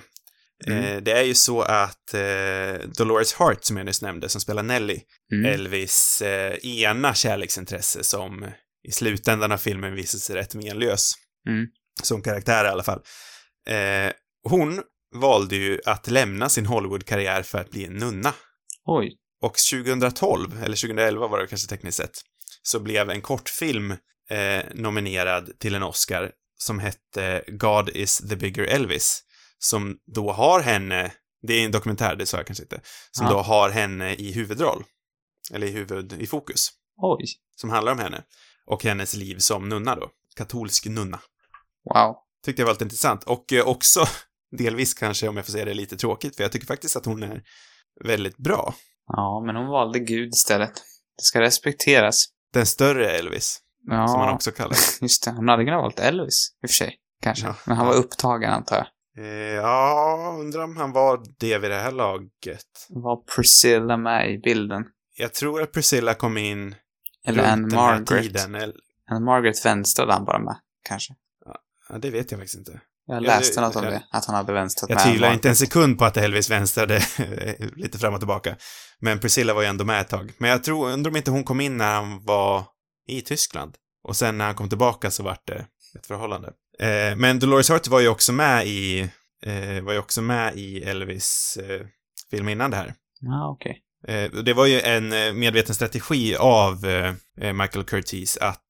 Mm. Eh, det är ju så att eh, Dolores Hart, som jag nyss nämnde, som spelar Nelly, Mm. Elvis eh, ena kärleksintresse som i slutändan av filmen visar sig rätt menlös. Mm. Som karaktär i alla fall. Eh, hon valde ju att lämna sin Hollywood-karriär för att bli en nunna. Oj. Och 2012, eller 2011 var det kanske tekniskt sett, så blev en kortfilm eh, nominerad till en Oscar som hette God is the bigger Elvis. Som då har henne, det är en dokumentär, det sa jag kanske inte, som Ja. då har henne i huvudroll. Eller i huvud, i fokus. Oj. Som handlar om henne. Och hennes liv som nunna då. Katolsk nunna. Wow. Tyckte jag var lite intressant. Och eh, också, delvis kanske, om jag får säga det, lite tråkigt, för jag tycker faktiskt att hon är väldigt bra. Ja, men hon valde Gud istället. Det ska respekteras. Den större Elvis, Ja, som han också kallas. just det. Hon hade kunnat valt Elvis, i och för sig. Kanske. Ja. Men han var upptagen, antar jag. Eh, ja, undrar om han var det vid det här laget. Var Priscilla med i bilden? Jag tror att Priscilla kom in Eller runt Anne den här Margaret? tiden. Eller, Anne Margaret vänstrade han bara med, kanske. ja, det vet jag faktiskt inte. Jag Ja, läste något om jag- det, att han hade vänstrat Jag med tvivlar Anne inte en sekund på att Elvis vänstrade lite fram och tillbaka. Men Priscilla var ju ändå med ett tag. Men jag tror, undrar om inte hon kom in när han var i Tyskland. Och sen när han kom tillbaka så vart det ett förhållande. Eh, men Dolores Hart var ju också med i, eh, var ju också med i Elvis eh, film innan det här. Ja, okej. Eh, det var ju en eh, medveten strategi av eh, Michael Curtis att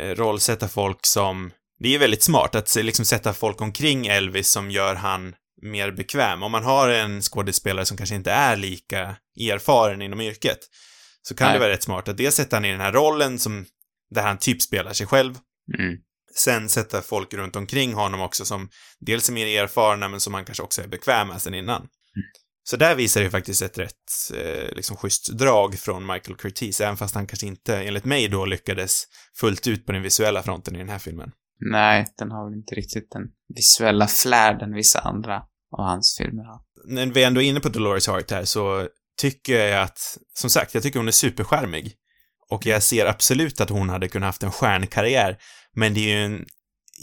rollsätta folk som... Det är väldigt smart att liksom sätta folk omkring Elvis som gör han mer bekväm. Om man har en skådespelare som kanske inte är lika erfaren inom yrket så kan Nej. det vara rätt smart att dels sätta han i den här rollen som där han typ spelar sig själv Mm. sen sätta folk runt omkring honom också som dels är mer erfarna men som han kanske också är bekväm med sen innan. Så där visar det faktiskt ett rätt eh, liksom schysst drag från Michael Curtiz, även fast han kanske inte, enligt mig då, lyckades fullt ut på den visuella fronten i den här filmen. Nej, den har väl inte riktigt den visuella flärden vissa andra av hans filmer har. När vi ändå är inne på Dolores Hart här så tycker jag att, som sagt, jag tycker hon är superskärmig. Och jag ser absolut att hon hade kunnat haft en stjärnkarriär, men det är ju en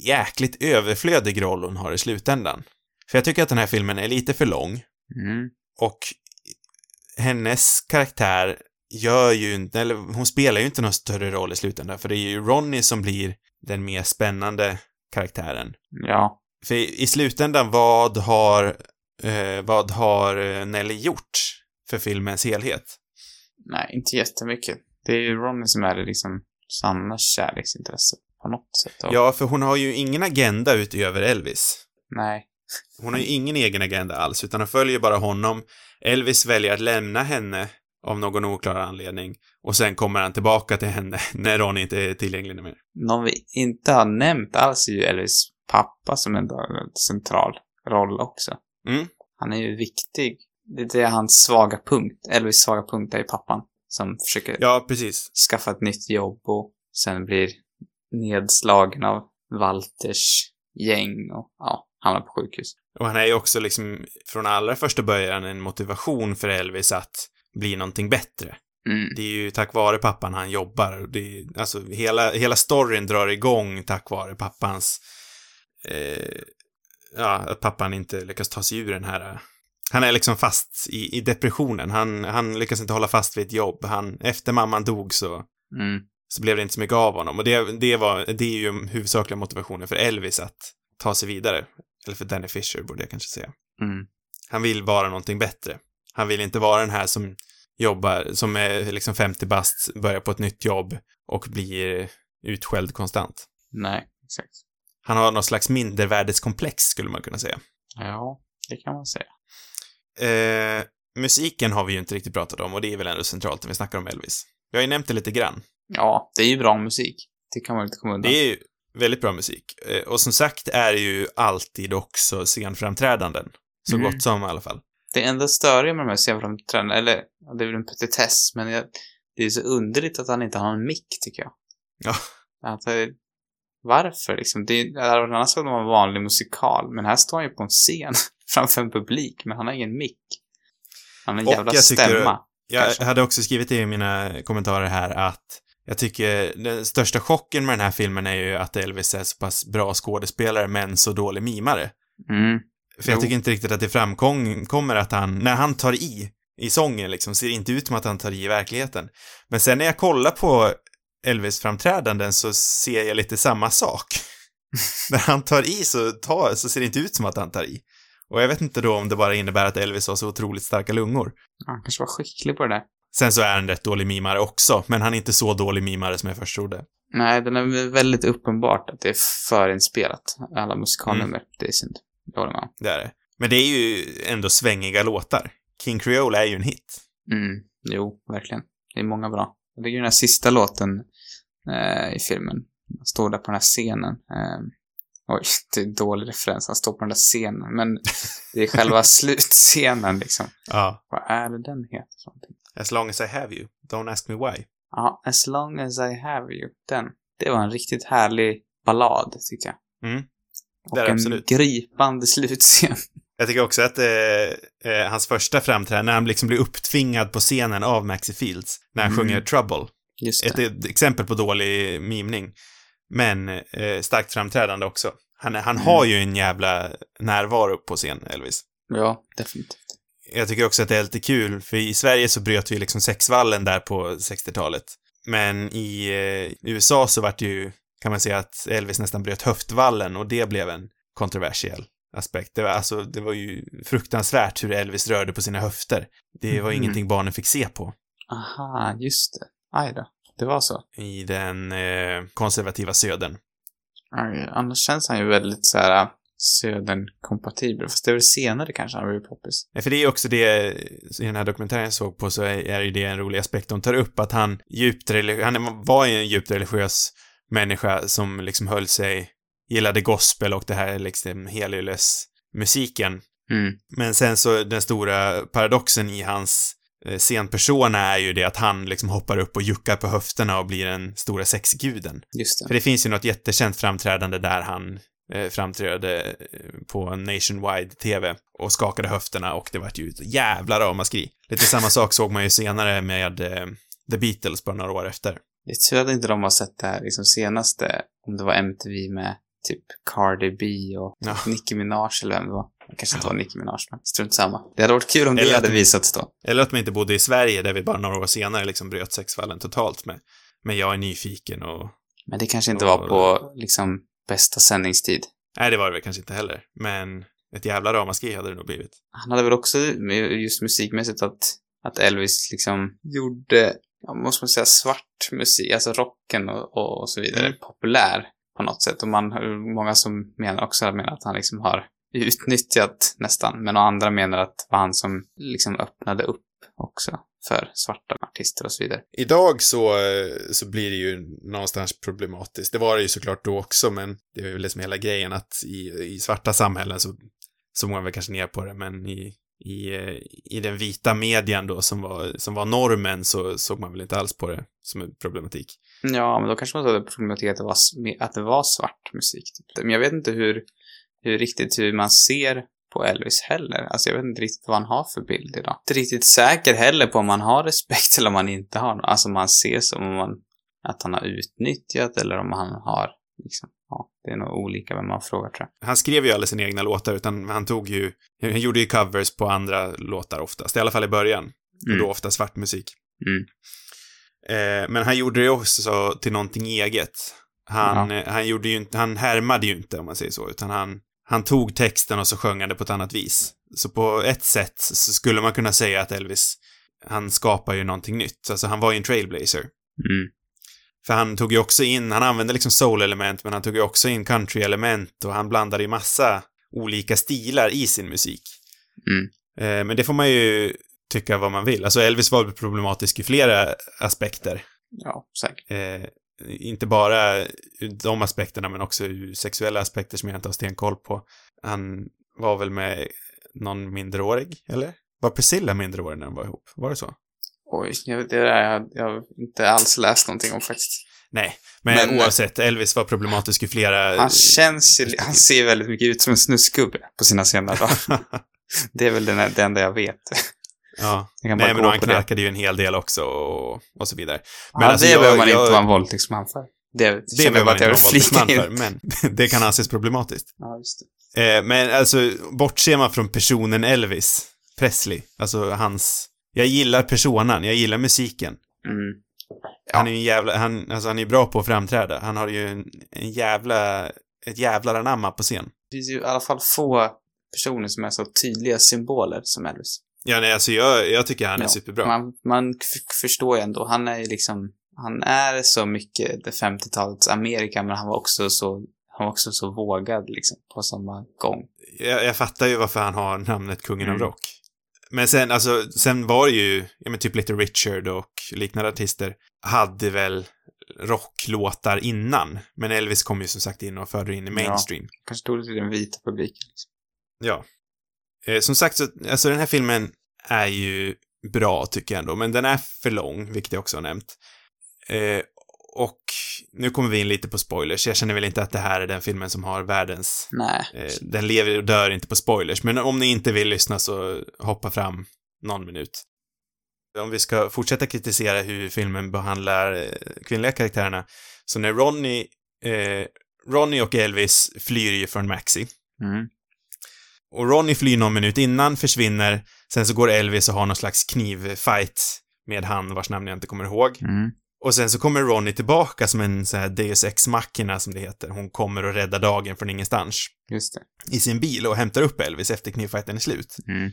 jäkligt överflödig roll hon har i slutändan. För jag tycker att den här filmen är lite för lång, Mm. och hennes karaktär gör ju inte, eller hon spelar ju inte någon större roll i slutändan, för det är ju Ronny som blir den mer spännande karaktären. Ja. För i i slutändan, vad har, eh, vad har eh, Nelly gjort för filmens helhet? Nej, inte jättemycket. Det är ju Ronny som är det liksom sanna kärleksintresse på något sätt. Och, Ja, för hon har ju ingen agenda utöver Elvis. Nej. Hon har ju ingen egen agenda alls, utan hon följer bara honom. Elvis väljer att lämna henne av någon oklar anledning och sen kommer han tillbaka till henne när Ronny inte är tillgänglig mer. Någon vi inte har nämnt alls är ju Elvis pappa som en central roll också. Mm. Han är ju viktig. Det är hans svaga punkt. Elvis svaga punkt är ju pappan som försöker Ja, precis. skaffa ett nytt jobb och sen blir nedslagen av Walters gäng och ja, hamnar på sjukhus. Och han är ju också liksom från allra första början en motivation för Elvis att bli någonting bättre. Mm. Det är ju tack vare pappan han jobbar. Det är, alltså, hela, hela storyn drar igång tack vare pappans... Eh, ja, att pappan inte lyckas ta sig ur den här... Han är liksom fast i, i depressionen. Han, han lyckas inte hålla fast vid ett jobb. Han, efter mamman dog så, Mm. så blev det inte så mycket av honom. Och det, det, var, det är ju huvudsakliga motivationen för Elvis att ta sig vidare. Eller för Danny Fisher, borde jag kanske säga. Mm. Han vill vara någonting bättre. Han vill inte vara den här som jobbar, som är liksom 50 bast, börjar på ett nytt jobb och blir utskälld konstant. Nej, exakt. Han har någon slags mindervärdeskomplex, skulle man kunna säga. Ja, det kan man säga. Eh, musiken har vi ju inte riktigt pratat om och det är väl ändå centralt när vi snackar om Elvis. Vi har ju nämnt det lite grann. Ja, det är ju bra musik. Det kan man inte komma undan. Det är ju väldigt bra musik. Eh, och som sagt är det ju alltid också scenframträdanden. Så Mm. gott som i alla fall. Det enda störiga med de här scenframträdandena, eller det är väl en petitess, men jag, det är så underligt att han inte har en mick, tycker jag. Ja. Att, det- varför liksom? Det, hade varit annars om det var en vanlig musikal, men här står han ju på en scen framför en publik, men han har ingen mick. Han har en Och jävla jag tycker- stämma. Jag Kanske. hade också skrivit i mina kommentarer här att jag tycker den största chocken med den här filmen är ju att Elvis är så pass bra skådespelare men så dålig mimare. Mm. För jag Jo. tycker inte riktigt att det framkommer att han, när han tar i, i sången liksom, ser det inte ut som att han tar i i verkligheten. Men sen när jag kollar på Elvis-framträdanden så ser jag lite samma sak. när han tar i så, tar, så ser det inte ut som att han tar i. Och jag vet inte då om det bara innebär att Elvis har så otroligt starka lungor. Han kanske var skicklig på det där. Sen så är han rätt dålig mimare också, men han är inte så dålig mimare som jag först trodde. Nej, den är väldigt uppenbart att det är förinspelat. Alla musikalnummer. Det är synd. Det håller om. Det är det. Men det är ju ändå svängiga låtar. King Creole är ju en hit. Mm, jo, verkligen. Det är många bra. Det är ju den här sista låten eh, i filmen. Han står där på den här scenen. Eh, oj, det är dålig referens. Han står på den där scenen. Men det är själva slutscenen liksom. Ja. Vad är det den heter någonting? As long as I have you, don't ask me why. Ja, As long as I have you. Den. Det var en riktigt härlig ballad, tycker jag. Mm. Och en absolut. gripande slutscen. Jag tycker också att eh, eh, hans första framträdande, när han liksom blir upptvingad på scenen av Maxie Fields, när han Mm. sjunger Trouble. Ett, ett exempel på dålig mimning. Men eh, starkt framträdande också. Han, han Mm. har ju en jävla närvaro på scen, Elvis. Ja, definitivt. Jag tycker också att det är lite kul, för i Sverige så bröt vi liksom sexvallen där på 60-talet. Men i eh, USA så vart det ju, kan man säga att Elvis nästan bröt höftvallen och det blev en kontroversiell aspekt. Det var, alltså, det var ju fruktansvärt hur Elvis rörde på sina höfter. Det var Mhm. ingenting barnen fick se på Aha, just det. Aj då. Det var så. i den eh, konservativa södern. Aj, Annars känns han ju väldigt så här äh, södern-kompatibel. Fast det är väl senare kanske han blir poppis. Ja, För det är ju också det, i den här dokumentären jag såg på så är, är ju det en rolig aspekt de tar upp, att han djupt religi- han var ju en djupt religiös människa som liksom höll sig, gillade gospel och det här liksom musiken. Mm. Men sen så den stora paradoxen i hans eh, scenpersona är ju det att han liksom hoppar upp och juckar på höfterna och blir den stora sexguden. Just För det. det finns ju något jättekänt framträdande där han eh, framträdde eh, på Nationwide TV och skakade höfterna och det vart ju ett jävla ramaskri. Lite samma sak såg man ju senare med eh, The Beatles bara några år efter. Det är tur att inte de har sett det här liksom senaste, om det var MTV med typ Cardi B och Ja. Nicki Minaj eller vem det var. Det kanske inte var Nicki Minaj, men strunt samma. Det hade varit kul om det Eller att hade de- visats då. Eller att man inte bodde i Sverige där vi bara några år senare liksom bröt sexfallen totalt med, med Jag är nyfiken och... Men det kanske inte Ja. var på liksom bästa sändningstid. Nej, det var det väl kanske inte heller. Men ett jävla ramaskri hade det nog blivit. Han hade väl också just musikmässigt att, att Elvis liksom gjorde, ja, måste man säga, svart musik, alltså rocken och, och, och så vidare, Mm. populär på något sätt. Och man, många som menar också menar att han liksom har utnyttjat nästan, men andra menar att det var han som liksom öppnade upp också för svarta artister och så vidare. Idag så, så blir det ju någonstans problematiskt. Det var det ju såklart då också, men det är väl liksom hela grejen att i, i svarta samhällen så såg man väl kanske ner på det, men i, i, eh, i den vita medien då som var, som var normen så såg man väl inte alls på det som en problematik. Ja, men då kanske man såg det problematik att det var, att det var svart musik. Typ. Men jag vet inte hur, hur riktigt hur man ser på Elvis heller. Alltså jag vet inte riktigt vad han har för bild idag. Inte riktigt säker heller på om man har respekt eller om man inte har Alltså man ser som om man, att han har utnyttjat eller om han har liksom, det är nog olika vem man frågar tror jag. Han skrev ju aldrig sina egna låtar, utan han tog ju, han gjorde ju covers på andra låtar oftast, i alla fall i början. Och Mm. då ofta svart musik. Mm. Eh, men han gjorde det också till någonting eget. Han, eh, han gjorde ju inte, han härmade ju inte om man säger så, utan han, han tog texten och så sjöng han det på ett annat vis. Så på ett sätt så skulle man kunna säga att Elvis, han skapar ju någonting nytt. Alltså han var ju en trailblazer. Mm. För han tog ju också in, han använde liksom soul-element, men han tog ju också in country-element och han blandade ju massa olika stilar i sin musik. Mm. Eh, men det får man ju tycka vad man vill. Alltså Elvis var problematisk i flera aspekter. Ja, säkert. Eh, inte bara de aspekterna, men också sexuella aspekter som jag inte har stenkoll på. Han var väl med någon mindreårig, eller? Var Priscilla mindreårig när de var ihop? Var det så? Oj, jag, det där jag, jag har inte alls läst någonting om faktiskt. Nej, men, Men- oavsett, Elvis var problematisk i flera... Han känns ju, han ser väldigt mycket ut som en snusgubbe på sina senare dagar. Det är väl den, det enda jag vet. ja. Jag Nej, men han det. knarkade ju en hel del också och, och så vidare. Men alltså, det jag- behöver man jag- inte vara en våldtäktsman för. Det, Det jag behöver man inte vara flika våldtäktsman för, men det kan anses problematiskt. Ja, just det. Eh, men alltså, bortser man från personen Elvis Presley, alltså hans... Jag gillar personan, jag gillar musiken. Mm. Han är ju en jävla, han, alltså han är bra på att framträda. Han har ju en, en jävla, ett jävlar anamma på scen. Det finns ju i alla fall få personer som är så tydliga symboler som Elvis. Ja, nej, alltså jag, jag tycker han är Ja. superbra. Man, man förstår ju ändå, han är ju liksom, han är så mycket det 50-talets Amerika, men han var också så, han var också så vågad liksom, på samma gång. Jag, jag fattar ju varför han har namnet Kungen av Mm. Rock. Men sen, alltså, sen var det ju, ja men typ Little Richard och liknande artister hade väl rocklåtar innan. Men Elvis kom ju som sagt in och förde in i Ja. mainstream. Kanske stod det till den vita publiken. Liksom. Ja. Eh, som sagt, så, alltså den här filmen är ju bra tycker jag ändå, men den är för lång, vilket jag också har nämnt. Eh, och nu kommer vi in lite på spoilers. Jag känner väl inte att det här är den filmen som har världens Nej. Eh, den lever och dör inte på spoilers, men om ni inte vill lyssna så hoppa fram någon minut. Om vi ska fortsätta kritisera hur filmen behandlar eh, kvinnliga karaktärerna, så när Ronny, eh, Ronny och Elvis flyr ju från Maxi, Mm. och Ronny flyr någon minut innan, försvinner, sen så går Elvis och har någon slags knivfight med han vars namn jag inte kommer ihåg. Mm. Och sen så kommer Ronny tillbaka som en sån här Deus Ex Machina som det heter. Hon kommer och räddar dagen från ingenstans Just det. i sin bil och hämtar upp Elvis efter knivfighten är slut. Mm.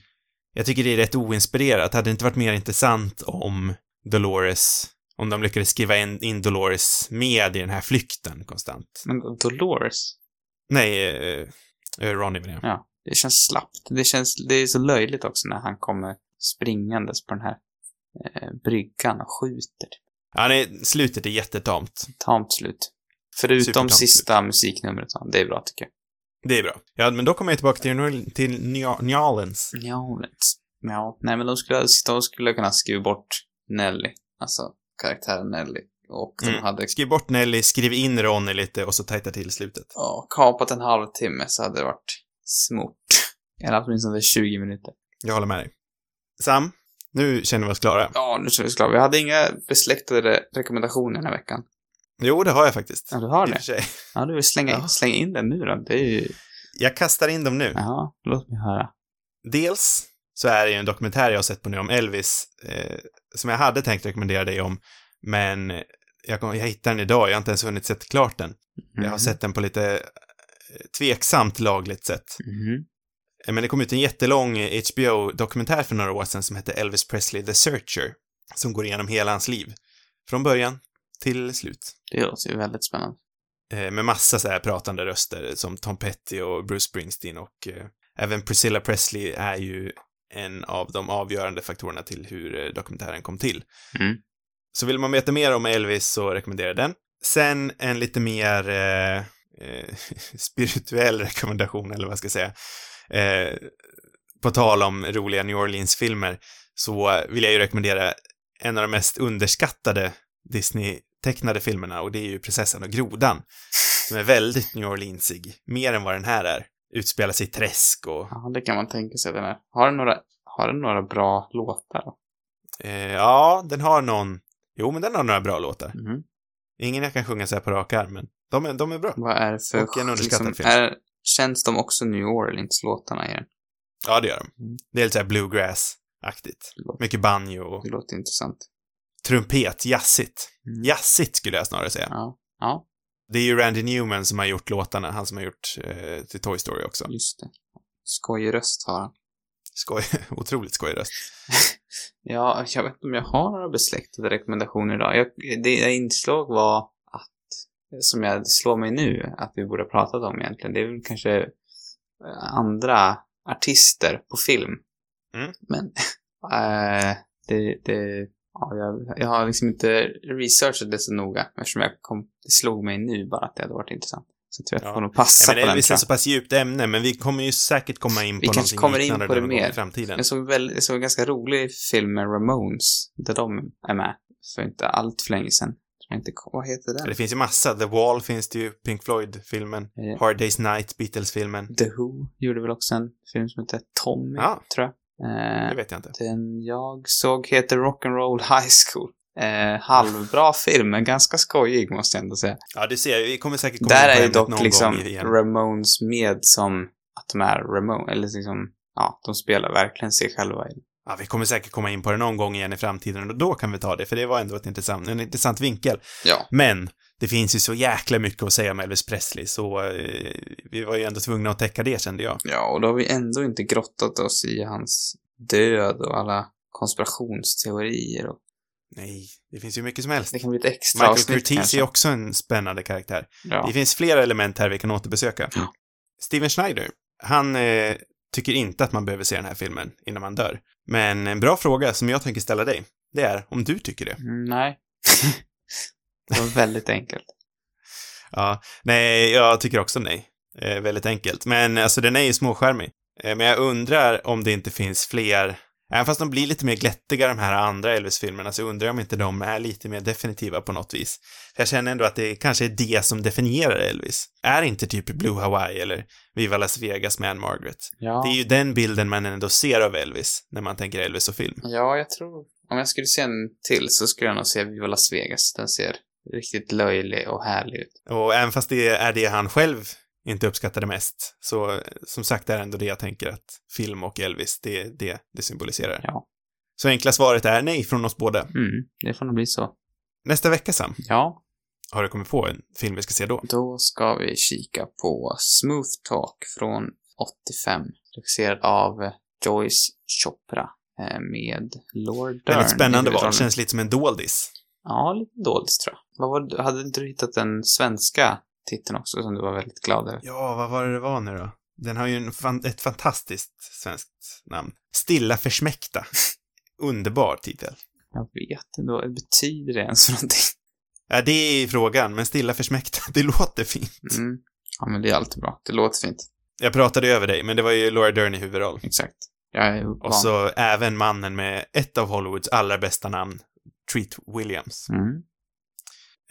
Jag tycker det är rätt oinspirerat. Hade det inte varit mer intressant om Dolores, om de lyckades skriva in, in Dolores med i den här flykten konstant? Men Dolores, Nej, eh, eh, Ronny menar jag. ja, det känns slappt. Det känns, det är så löjligt också när han kommer springandes på den här eh, bryggan och skjuter. Ja, nej, slutet är jättetamt. Tamt slut. Förutom Supertamt sista musiknumret, ja, det är bra tycker jag. Det är bra. Ja, men då kommer jag tillbaka till, till New New Orleans. Ja. Nej, men de skulle, de skulle kunna skriva bort Nelly. Alltså, karaktären Nelly. Och de Mm. hade Skriv bort Nelly, skriv in Ronny lite och så tajta till slutet. ja, kapat en halvtimme så hade det varit smort. Eller åtminstone 20 minuter. Jag håller med dig. Sam, nu känner vi oss klara. Ja, nu känner vi oss klara. Vi hade inga besläktade rekommendationer den här veckan. Jo, det har jag faktiskt. Ja, du har det? sig. Ja, du vill slänga, Ja. slänga in den nu då? Det är ju... Jag kastar in dem nu. Ja, låt mig höra. Dels så är det ju en dokumentär jag har sett på nu om Elvis, eh, som jag hade tänkt rekommendera dig om, men jag, kom, jag hittade den idag, jag har inte ens hunnit sett klart den. Jag har Mhm. sett den på lite eh, tveksamt lagligt sätt. Mhm. Men det kom ut en jättelång HBO-dokumentär för några år sedan som hette Elvis Presley The Searcher, som går igenom hela hans liv. Från början till slut. Det låter ju väldigt spännande. Eh, med massa så här pratande röster som Tom Petty och Bruce Springsteen och eh, även Priscilla Presley är ju en av de avgörande faktorerna till hur eh, dokumentären kom till. Mm. Så vill man veta mer om Elvis så rekommenderar jag den. Sen en lite mer eh, eh, spirituell rekommendation, eller vad jag ska säga. Eh, på tal om roliga New Orleans-filmer så vill jag ju rekommendera en av de mest underskattade Disney-tecknade filmerna och det är ju Prinsessan och Grodan. Som är väldigt New Orleansig, mer än vad den här är. utspelar sig i träsk och... Ja, det kan man tänka sig den är. Har den några, har den några bra låtar? Eh, ja, den har någon... Jo, men den har några bra låtar. Mhm. Ingen jag kan sjunga så här på rak arm, men de är, de är bra. Vad är det för... Och en underskattad film. är, känns de också New Orleans-låtarna i den? Ja, det gör de. Mm. Det är lite såhär bluegrass-aktigt. Mycket banjo och det låter intressant. trumpet, jazzigt. Mm. Jazzigt skulle jag snarare säga. Ja. Ja, Det är ju Randy Newman som har gjort låtarna, han som har gjort eh, till Toy Story också. just det. Skojig röst har han. Skoj, otroligt skojig röst. Ja, jag vet inte om jag har några besläktade rekommendationer idag. Jag, det insåg var som jag slår mig nu, att vi borde ha pratat om egentligen, det är väl kanske eh, andra artister på film. Mm. Men eh, det, det, ja, jag, jag har liksom inte researchat det så noga eftersom jag kom, det slog mig nu bara att det hade varit intressant. Så att jag Ja. får nog passa Ja, men på den. Tror är så pass djupt ämne, men vi kommer ju säkert komma in på Vi kanske någonting kommer in på det mer. i framtiden. Jag såg, väl, jag såg en ganska rolig film med Ramones, där de är med, för inte allt för länge sedan. Jag inte, vad heter den? Det finns ju massa. The Wall finns det ju, Pink Floyd-filmen. Ja. Hard Day's Night, Beatles-filmen. The Who gjorde väl också en film som heter Tommy, Ja. tror jag. Det Eh, vet jag inte. den jag såg heter Rock'n'Roll High School. Eh, halvbra film, men ganska skojig måste jag ändå säga. Ja, du ser, vi kommer säkert komma Där är ju dock liksom. Ramones med som att de är Ramones, eller liksom, ja, de spelar verkligen sig själva. i- Ja, vi kommer säkert komma in på det någon gång igen i framtiden och då kan vi ta det, för det var ändå ett intressant, en intressant vinkel. Ja. Men det finns ju så jäkla mycket att säga om Elvis Presley, så eh, vi var ju ändå tvungna att täcka det kände jag. Ja, och då har vi ändå inte grottat oss i hans död och alla konspirationsteorier och Nej, det finns ju mycket som helst. det kan bli ett extra Michael avsnitt Curtiz kanske. är också en spännande karaktär. Ja. Det finns flera element här vi kan återbesöka. Ja. Steven Schneider, han eh, tycker inte att man behöver se den här filmen innan man dör. Men en bra fråga som jag tänker ställa dig, det är om du tycker det. Mm, Nej. det var väldigt enkelt. Ja, nej, jag tycker också nej. Eh, väldigt enkelt. Men alltså den är ju småskärmig. Eh, men jag undrar om det inte finns fler, även fast de blir lite mer glättiga de här andra Elvis-filmerna, så undrar jag om inte de är lite mer definitiva på något vis. Jag känner ändå att det kanske är det som definierar Elvis. Är inte typ Blue Hawaii eller Viva Las Vegas med Anne Margaret. Ja. Det är ju den bilden man ändå ser av Elvis när man tänker Elvis och film. ja, jag tror... Om jag skulle se en till så skulle jag nog se Viva Las Vegas. Den ser riktigt löjlig och härlig ut. Och även fast det är det han själv inte uppskattade mest, så som sagt är ändå det jag tänker att film och Elvis, det är det det symboliserar. Ja. Så enkla svaret är nej från oss båda. Mm, det får nog bli så. Nästa vecka, Sam, Ja, har du kommit på en film vi ska se då? då ska vi kika på Smooth Talk från 85. Regisserad av Joyce Chopra eh, med Lord Dern. Väldigt spännande val, känns lite som en doldis. Ja, lite dåligt tror jag. Vad var hade inte du hittat den svenska titeln också som du var väldigt glad över? Ja, vad var det det var nu då? Den har ju en fan, ett fantastiskt svenskt namn. Stilla försmäkta. Underbar titel. Jag vet inte, vad betyder det ens för någonting? Ja, det är frågan, men Stilla försmäkta, det låter fint. Mm. Ja, men det är alltid bra. Det låter fint. Jag pratade över dig, men det var ju Laura Dern i huvudroll. Exakt. Jag är van. Och så även mannen med ett av Hollywoods allra bästa namn, Treat Williams. Mm.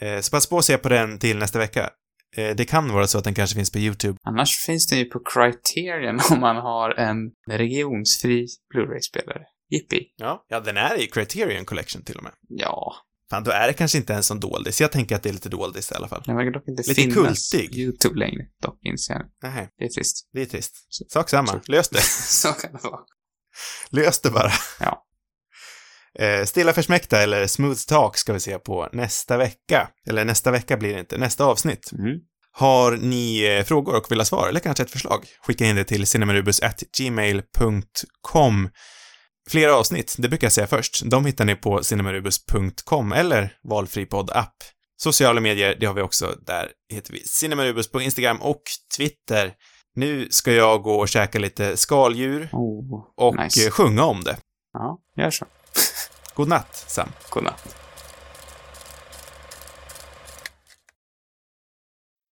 Eh, så pass på att se på den till nästa vecka. Eh, det kan vara så att den kanske finns på YouTube. Annars finns den ju på Criterion om man har en regionsfri Blu-ray-spelare. Jippi. Ja. Ja, den är i Criterion Collection till och med. Ja. Fan, då är det kanske inte ens som doldis. Jag tänker att det är lite doldis i alla fall. Den verkar dock inte Lite finnas kultig. på YouTube längre. Dock inser jag. Nej, Det är trist. det är trist. Sak samma. Lös det. Så kan det vara. Lös det bara. Ja. Eh, Stilla försmäkta eller Smooth Talk ska vi se på nästa vecka. Eller nästa vecka blir det inte, nästa avsnitt. Mm. Har ni eh, frågor och vill ha svar eller kanske ett förslag? Skicka in det till cinemarubus.gmail.com Flera avsnitt, det brukar jag säga först, de hittar ni på cinemarubus.com eller valfri podd-app. Sociala medier, det har vi också. Där heter vi Cinemarubus på Instagram och Twitter. Nu ska jag gå och käka lite skaldjur Oh, och nice. sjunga om det. Ja, gör så. God natt, Sam. God natt.